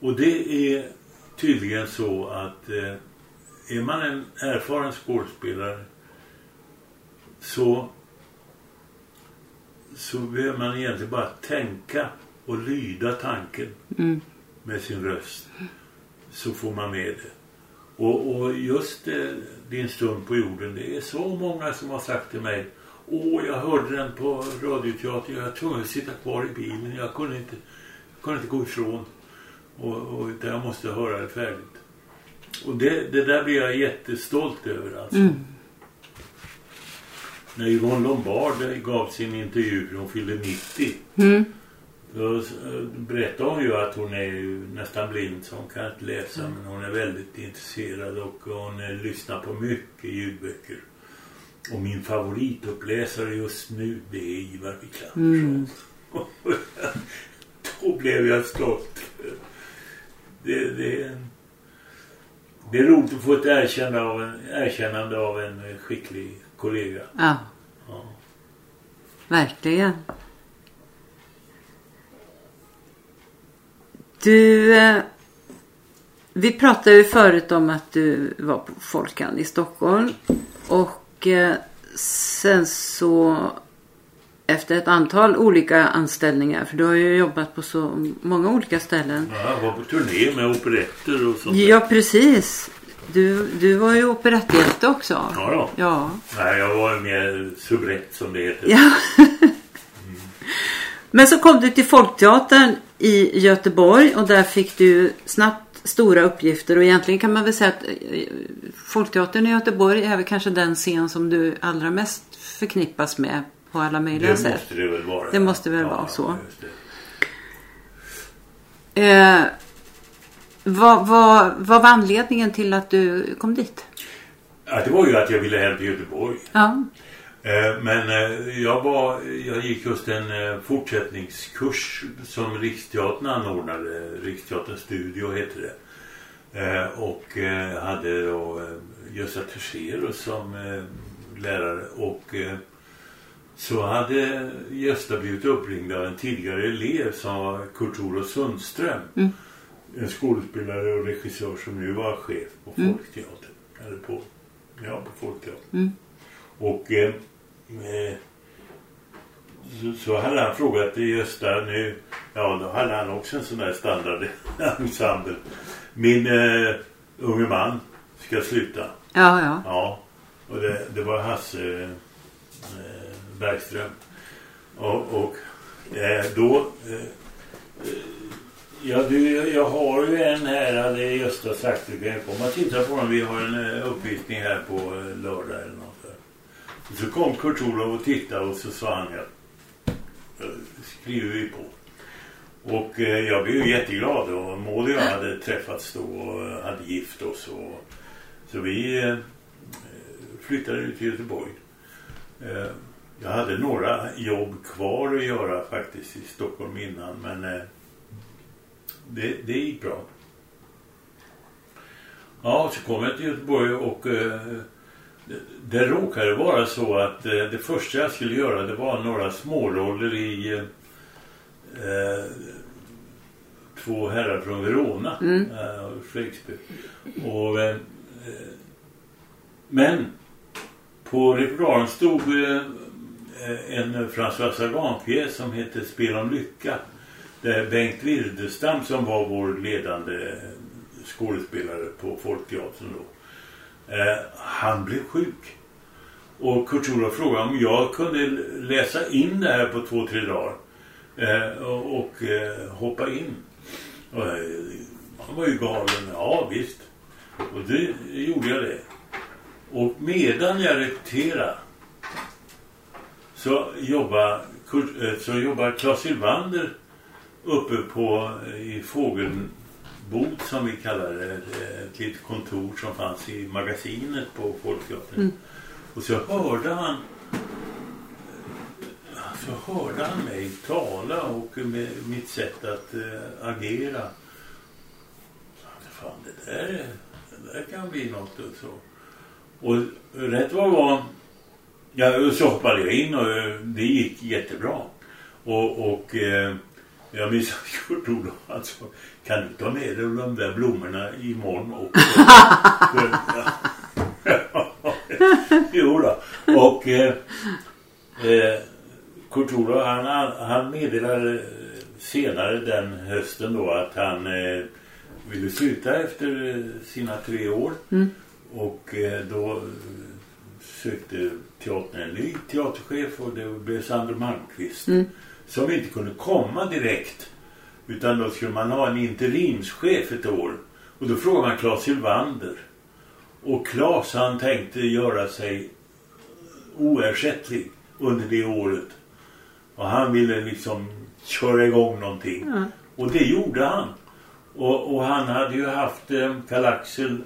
Och det är tydligen så att eh, är man en erfaren skådespelare så så behöver man egentligen bara tänka och lyda tanken Mm. med sin röst. Så får man med det. Och, och just eh, din stund på jorden, det är så många som har sagt till mig Åh, jag hörde den på radioteater. Jag var tvungen att sitta kvar i bilen. Jag kunde inte, jag kunde inte gå ifrån. Och, och jag måste höra det färdigt. Och det, det där blir jag jättestolt över alltså. Mm. När Yvonne Lombard gav sin intervju när hon fyllde 90. Mm. Då eh, berättade hon ju att hon är ju nästan blind så hon kan inte läsa men hon är väldigt intresserad och hon eh, lyssnar på mycket ljudböcker. Och min favorituppläsare just nu det är Ivar Wiklander. <laughs> Då blev jag stolt. Det, det, det är roligt att få ett erkännande av en, erkännande av en skicklig kollega. Ja, Ja. verkligen. Du, eh, vi pratade ju förut om att du var på Folkan i Stockholm. Och eh, sen så efter ett antal olika anställningar, för du har ju jobbat på så många olika ställen. Ja, jag var på turné med operetter och sånt. Ja, precis. Du, du var ju operetthjälte också. Ja då. Ja. Nej, jag var mer subrett som det heter. Ja. <laughs> Men så kom du till Folkteatern i Göteborg och där fick du snabbt stora uppgifter och egentligen kan man väl säga att eh, Folkteatern i Göteborg är väl kanske den scen som du allra mest förknippas med på alla möjliga Det sätt. måste det väl vara. Det måste väl vara så. Eh, vad, vad, vad var anledningen till att du kom dit? Ja, det var ju att jag ville hem till Göteborg. Ja. Eh, Men eh, jag, var, jag gick just en eh, fortsättningskurs som Riksteatern anordnade. Riksteaterns studio heter det. Och hade då Gösta Terserus som lärare. Och så hade Gösta blivit uppringd av en tidigare elev som var Kurt-Olof Sundström. Mm. En skådespelare och regissör som nu var chef på Mm. Folkteatern. Eller på, ja, på Folkteatern. Mm. Och så, så hade han frågat till Gösta nu. Ja, då hade han också en sån där standard <laughs> ensemble. Min eh, unge man ska sluta. Ja, ja. Ja, och det, det var Hasse eh, Bergström. Och, och eh, då... Eh, eh, ja, du, jag har ju en här, hade Gösta sagt. Du kan komma och titta på den. Vi har en eh, uppvisning här på eh, lördag eller något. Och så kom Kurt-Olof och tittade och så sa han ja, skriver vi på. Och eh, jag blev ju jätteglad och Maud och jag hade träffats då och hade gift oss. Och, så vi eh, flyttade ut till Göteborg. Eh, jag hade några jobb kvar att göra faktiskt i Stockholm innan men eh, det, det gick bra. Ja, så kom jag till Göteborg och eh, det, råkade vara så att eh, det första jag skulle göra det var några småroller i eh, eh, två herrar från Verona. Mm. Eh, Shakespeare. Och, eh, eh, men på repertoaren stod eh, en François Sagan-pjäs som hette Spel om lycka. Där Bengt Wirdestam som var vår ledande skådespelare på Folkteatern då. Eh, han blev sjuk. Och Kurt-Olof frågade om jag kunde läsa in det här på två, tre dagar. Eh, och och eh, hoppa in. Och, eh, han var ju galen. Ja, visst. Och det gjorde jag det. Och medan jag repeterade så jobbar, eh, så jobbar Claes Sylvander uppe på, eh, i fågeln bod som vi kallar det. Ett litet kontor som fanns i magasinet på Folkteatern. Mm. Och så hörde han så hörde han mig tala och med mitt sätt att äh, agera. Fan, det där, det där kan bli något och så. Och rätt vad var Ja, så hoppade jag in och det gick jättebra. Och, och eh, jag minns att Kurt Olof alltså, kan du ta med dig de där blommorna imorgon också? <laughs> jo då. Och eh, eh, Kurt Olof han, han meddelade senare den hösten då att han eh, ville sluta efter sina tre år. Mm. Och eh, då sökte teatern en ny teaterchef och det blev Sandro Malmqvist. Mm. Som inte kunde komma direkt. Utan då skulle man ha en interimschef ett år. Och då frågade man Claes Sylvander. Och Claes han tänkte göra sig oersättlig under det året. Och han ville liksom köra igång någonting. Mm. Och det gjorde han. Och, och han hade ju haft eh, Karl Axel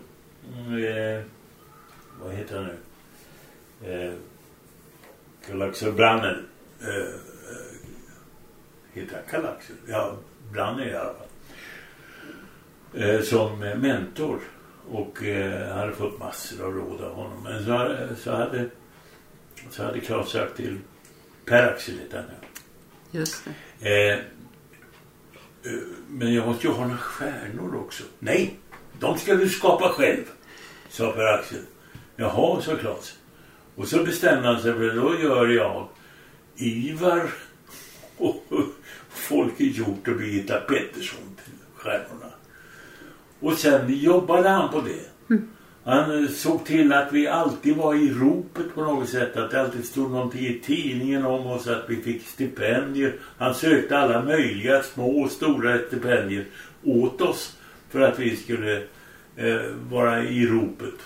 eh, vad heter han nu? Eh, Karl-Axel Branner eh, eh, heter han Karl-Axel? Ja, Branner i alla fall. Eh, som mentor och eh, hade fått massor av råd av honom. Men så, så hade så hade Claes sagt till Per-Axel heter han Just det. Eh, men jag måste ju ha några stjärnor också. Nej, de ska du skapa själv, sa Per-Axel. Jaha, sa Claes. Och så bestämde han sig för då gör jag Ivar och Folke Hjort och Birgitta Pettersson till stjärnorna. Och sen jobbade han på det. Mm. Han såg till att vi alltid var i ropet på något sätt. Att det alltid stod någonting i tidningen om oss att vi fick stipendier. Han sökte alla möjliga små och stora stipendier åt oss. För att vi skulle eh, vara i ropet.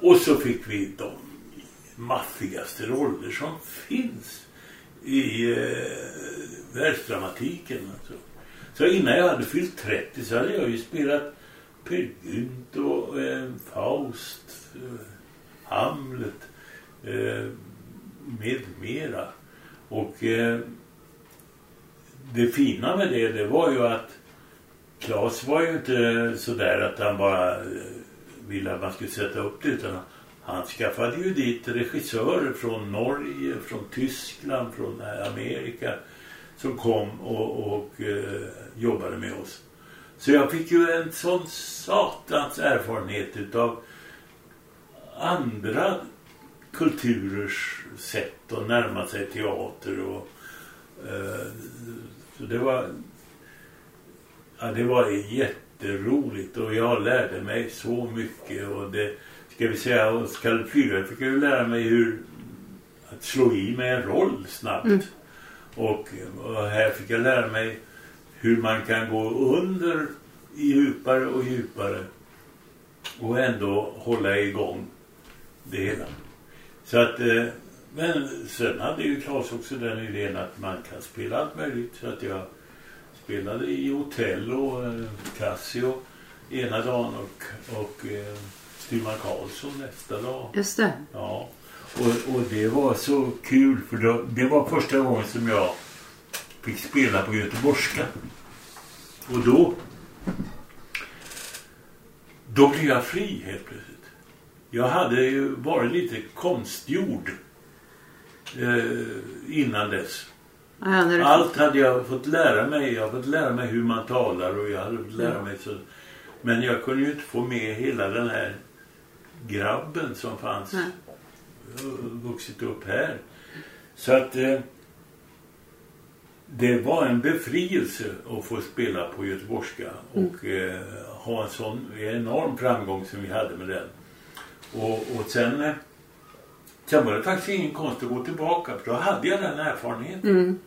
Och så fick vi de maffigaste roller som finns i eh, världsdramatiken. Alltså. Så innan jag hade fyllt 30 så hade jag ju spelat Per Gynt och eh, Faust, eh, Hamlet eh, med mera. Och eh, det fina med det, det var ju att Claes var ju inte sådär att han bara eh, ville att man skulle sätta upp det utan han skaffade ju dit regissörer från Norge, från Tyskland, från eh, Amerika som kom och, och eh, jobbade med oss. Så jag fick ju en sån satans erfarenhet utav andra kulturers sätt att närma sig teater och eh, så det var ja, det var jätteroligt och jag lärde mig så mycket och det ska vi säga hos Kalle Flyger fick jag ju lära mig hur att slå i med en roll snabbt. Mm. Och, och, här fick jag lära mig hur man kan gå under djupare och djupare och ändå hålla igång det hela. Så att, eh, men sen hade ju Claes också den idén att man kan spela allt möjligt. Så att jag spelade i Othello och eh, Cassio ena dagen och, och eh, Styrman Karlsson nästa dag. Just det. Ja. Och, och det var så kul för då, det var första gången som jag fick spela på göteborgska. Och då då blev jag fri helt plötsligt. Jag hade ju varit lite konstgjord eh, innan dess. Ja, Allt hade jag fått lära mig. Jag hade fått lära mig hur man talar och jag hade fått lära mm. mig så. Men jag kunde ju inte få med hela den här grabben som fanns Nej. Vuxit upp här. Så att eh, det var en befrielse att få spela på göteborgska mm. och eh, ha en sån enorm framgång som vi hade med den. Och, och sen, eh, sen var det faktiskt ingen konst att gå tillbaka för då hade jag den erfarenheten. Mm.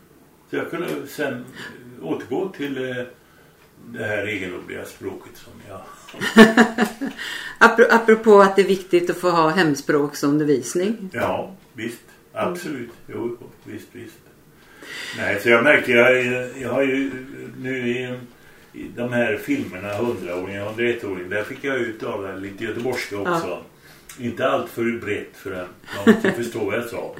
Så jag kunde sen återgå till eh, det här egendomliga språket som jag <laughs> Apropå att det är viktigt att få ha hemspråksundervisning. Ja, visst. Absolut. Jo, visst, visst. Nej, så jag märker, jag, jag har ju nu i i de här filmerna 100-åringen och 101-åringen där fick jag ut av det lite göteborgska också. Ja. Inte allt för brett för att man måste <laughs> förstå vad jag sa.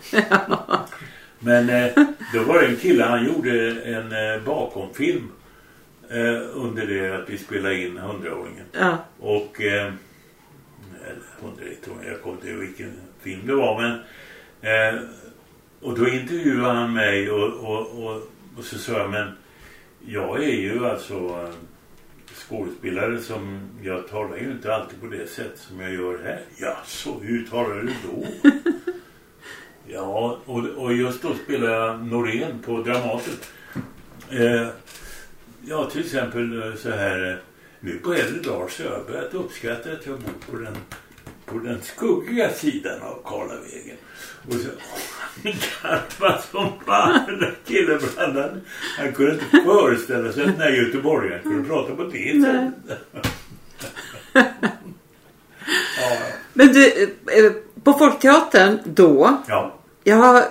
Men eh, då var det en kille, han gjorde en eh, bakomfilm eh, under det att vi spelade in 100-åringen. Ja. Och eh, eller 101 år, jag kommer inte ihåg vilken film det var men eh, och då intervjuade han mig och, och, och, och så sa jag men jag är ju alltså eh, skådespelare som jag talar ju inte alltid på det sätt som jag gör här. Ja, så hur talar du då? <laughs> ja, och, och just då spelade jag Norén på Dramaten. Eh, ja, till exempel eh, så här eh, nu på äldre dagar så har jag börjat uppskatta att jag bor på den, på den skuggiga sidan av Karlavägen. Och så <laughs> garvade som fan killen för han, kunde inte föreställa sig att den här göteborgaren kunde prata på det sättet. <laughs> ja, Men du, eh, på Folkteatern då, ja. jag har,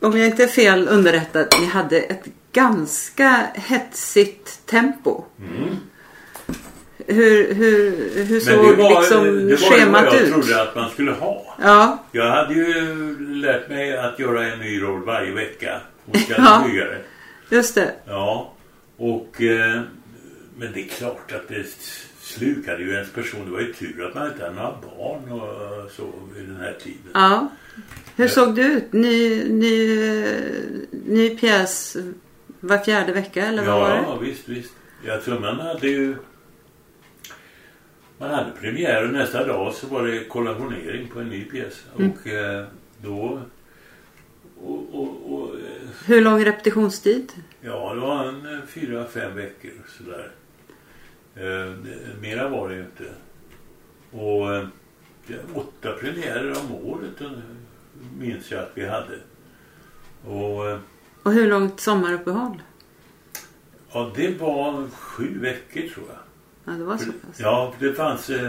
om jag inte är fel underrättad, ni hade ett ganska hetsigt tempo. Mm. Hur, hur, hur såg det var, liksom det var schemat vad jag ut? trodde att man skulle ha. Ja, Jag hade ju lärt mig att göra en ny roll varje vecka hos <laughs> Ja. Byggare. just det. Ja, och eh, men det är klart att det slukade ju ens person. Det var ju tur att man inte hade några barn och så vid den här tiden. Ja. Hur såg det ut? Ny, ny, ny pjäs var fjärde vecka eller vad var det? Ja, visst, visst. Jag tror man hade ju... Man hade premiär och nästa dag så var det kollationering på en ny pjäs. Mm. Och eh, då... Och, och, och, eh, Hur lång repetitionstid? ja, det var en eh, fyra, fem veckor sådär. Eh, mera var det ju inte. Och eh, åtta premiärer om året minns jag att vi hade. Och... Och hur långt sommaruppehåll? Ja, det var sju veckor tror jag. Ja, det var så pass. Ja, det fanns eh,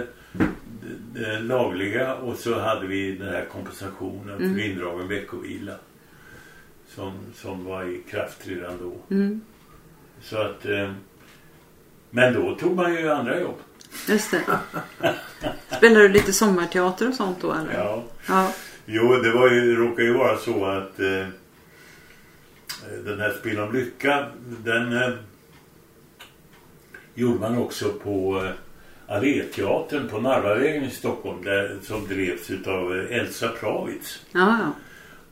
lagliga och så hade vi den här kompensationen Mm. för indragen veckovila. Som, som var i kraft redan då. Mm, Så att... Eh, men då tog man ju andra jobb. just det. Spelar du lite sommarteater och sånt då eller? Ja. Ja. Jo, det var ju, råkade ju vara så att eh, den här Spel om lycka, den eh, gjorde man också på eh, Alléteatern på Narvavägen i Stockholm där, som drevs utav eh, Elsa Pravitz. Ja.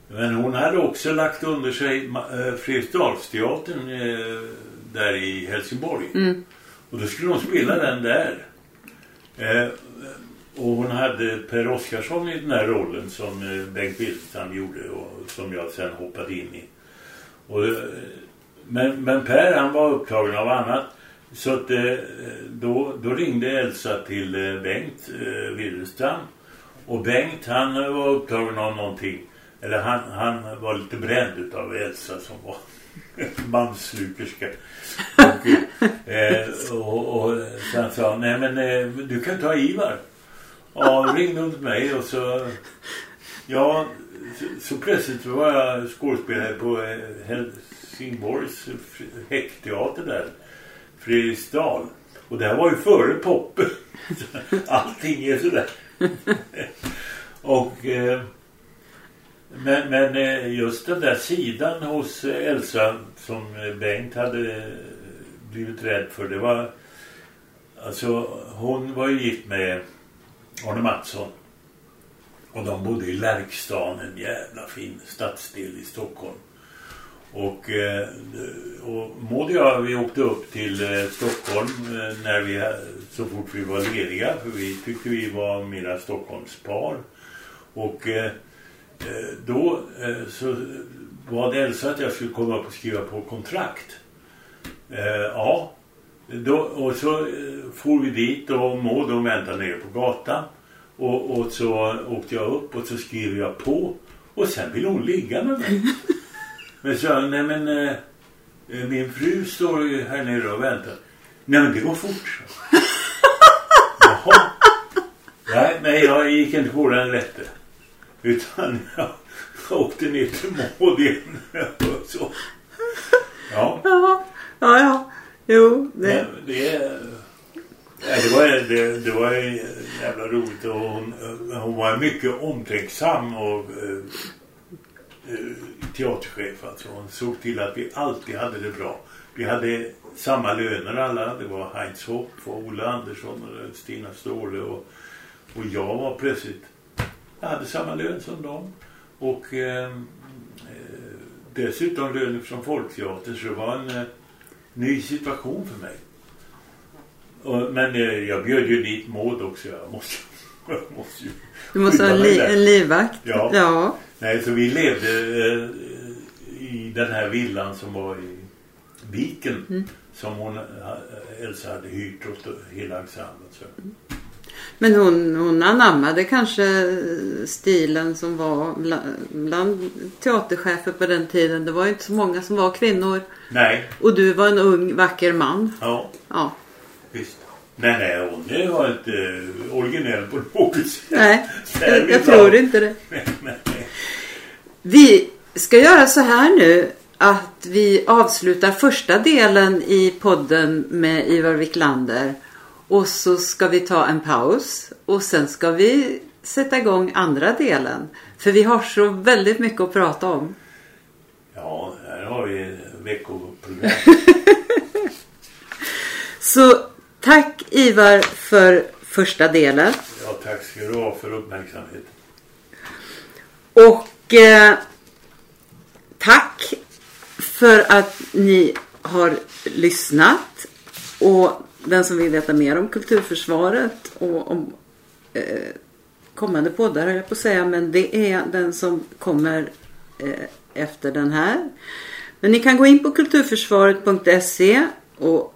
Men hon hade också lagt under sig eh, Fredriksdalsteatern eh, där i Helsingborg. Mm. Och då skulle hon spela den där. Eh, och hon hade Per Oskarsson i den här rollen som eh, Bengt Wilstam gjorde och som jag sen hoppade in i. Och, eh, men, men Per han var upptagen av annat. Så att, eh, då, då ringde Elsa till eh, Bengt eh, Willestam. Och Bengt han var upptagen av någonting. Eller han, han var lite bränd utav Elsa som var <laughs> manslukerska. Och, eh, och, och sen sa han, nej men eh, du kan ta Ivar. Ja, ringde hon till mig och så... Ja, så, så plötsligt var jag skådespelare på eh, Helsingborgs häckteater där. Fredriksdal. Och det här var ju före pop. <laughs> Allting är sådär. <laughs> och... Eh, men, men eh, just den där sidan hos Elsa som Bengt hade blivit rädd för. Det var... Alltså hon var ju gift med Arne Mattsson. Och de bodde i Lärkstan, en jävla fin stadsdel i Stockholm. Och, eh, och Maud och jag, vi åkte upp till eh, Stockholm eh, när vi, så fort vi var lediga. För vi tyckte vi var mera Stockholmspar. Och då så var det Elsa att jag skulle komma upp och skriva på kontrakt. Ja, då, och så for vi dit och Maud och väntade nere på gatan. Och, och så åkte jag upp och så skrev jag på. Och sen ville hon ligga med mig. <laughs> Men så nej men eh, min fru står ju här nere och väntar. Nej men det går fort. Jaha. Nej, nej jag gick inte på den rätte. Utan jag åkte ner till Maud igen. Och <laughs> så. Ja. Ja, ja, ja. Jo, det... Men det, ja, det, var, det, det var jävla roligt och hon, hon var mycket omtänksam och eh, eh, teaterchef. Alltså. Hon såg till att vi alltid hade det bra. Vi hade samma löner alla. Det var Heinz Hopp och Ola Andersson och Stina Ståhle och, och jag var plötsligt jag hade samma lön som dem. Och ehm, eh, dessutom lön från Folkteatern så det var en eh, ny situation för mig. Men eh, jag bjöd ju dit Maud också. Jag måste, <laughs> jag måste ju Du måste ha li en livvakt. Ja. ja. Nej, så vi levde eh, i den här villan som var i Viken. Mm. Som hon, eh, Elsa hade hyrt åt hela ensemblen. Så. Men hon, hon anammade kanske stilen som var bland, bland teaterchefer på den tiden. Det var ju inte så många som var kvinnor. Nej, Och du var en ung vacker man. ja, Ja. Visst. Nej, nej, hon var inte eh, originell på något sätt. Nej, <laughs> jag, jag tror inte det. <laughs> Vi ska göra så här nu att vi avslutar första delen i podden med Ivar Wiklander. Och så ska vi ta en paus och sen ska vi sätta igång andra delen. För vi har så väldigt mycket att prata om. Ja, här har vi veckoprogram. <laughs> Så tack Ivar för första delen. Ja, tack ska du ha för uppmärksamheten. Och eh, tack för att ni har lyssnat. Och den som vill veta mer om kulturförsvaret och om eh, kommande poddar höll jag på att säga. Men det är den som kommer eh, efter den här. Men ni kan gå in på kulturförsvaret.se och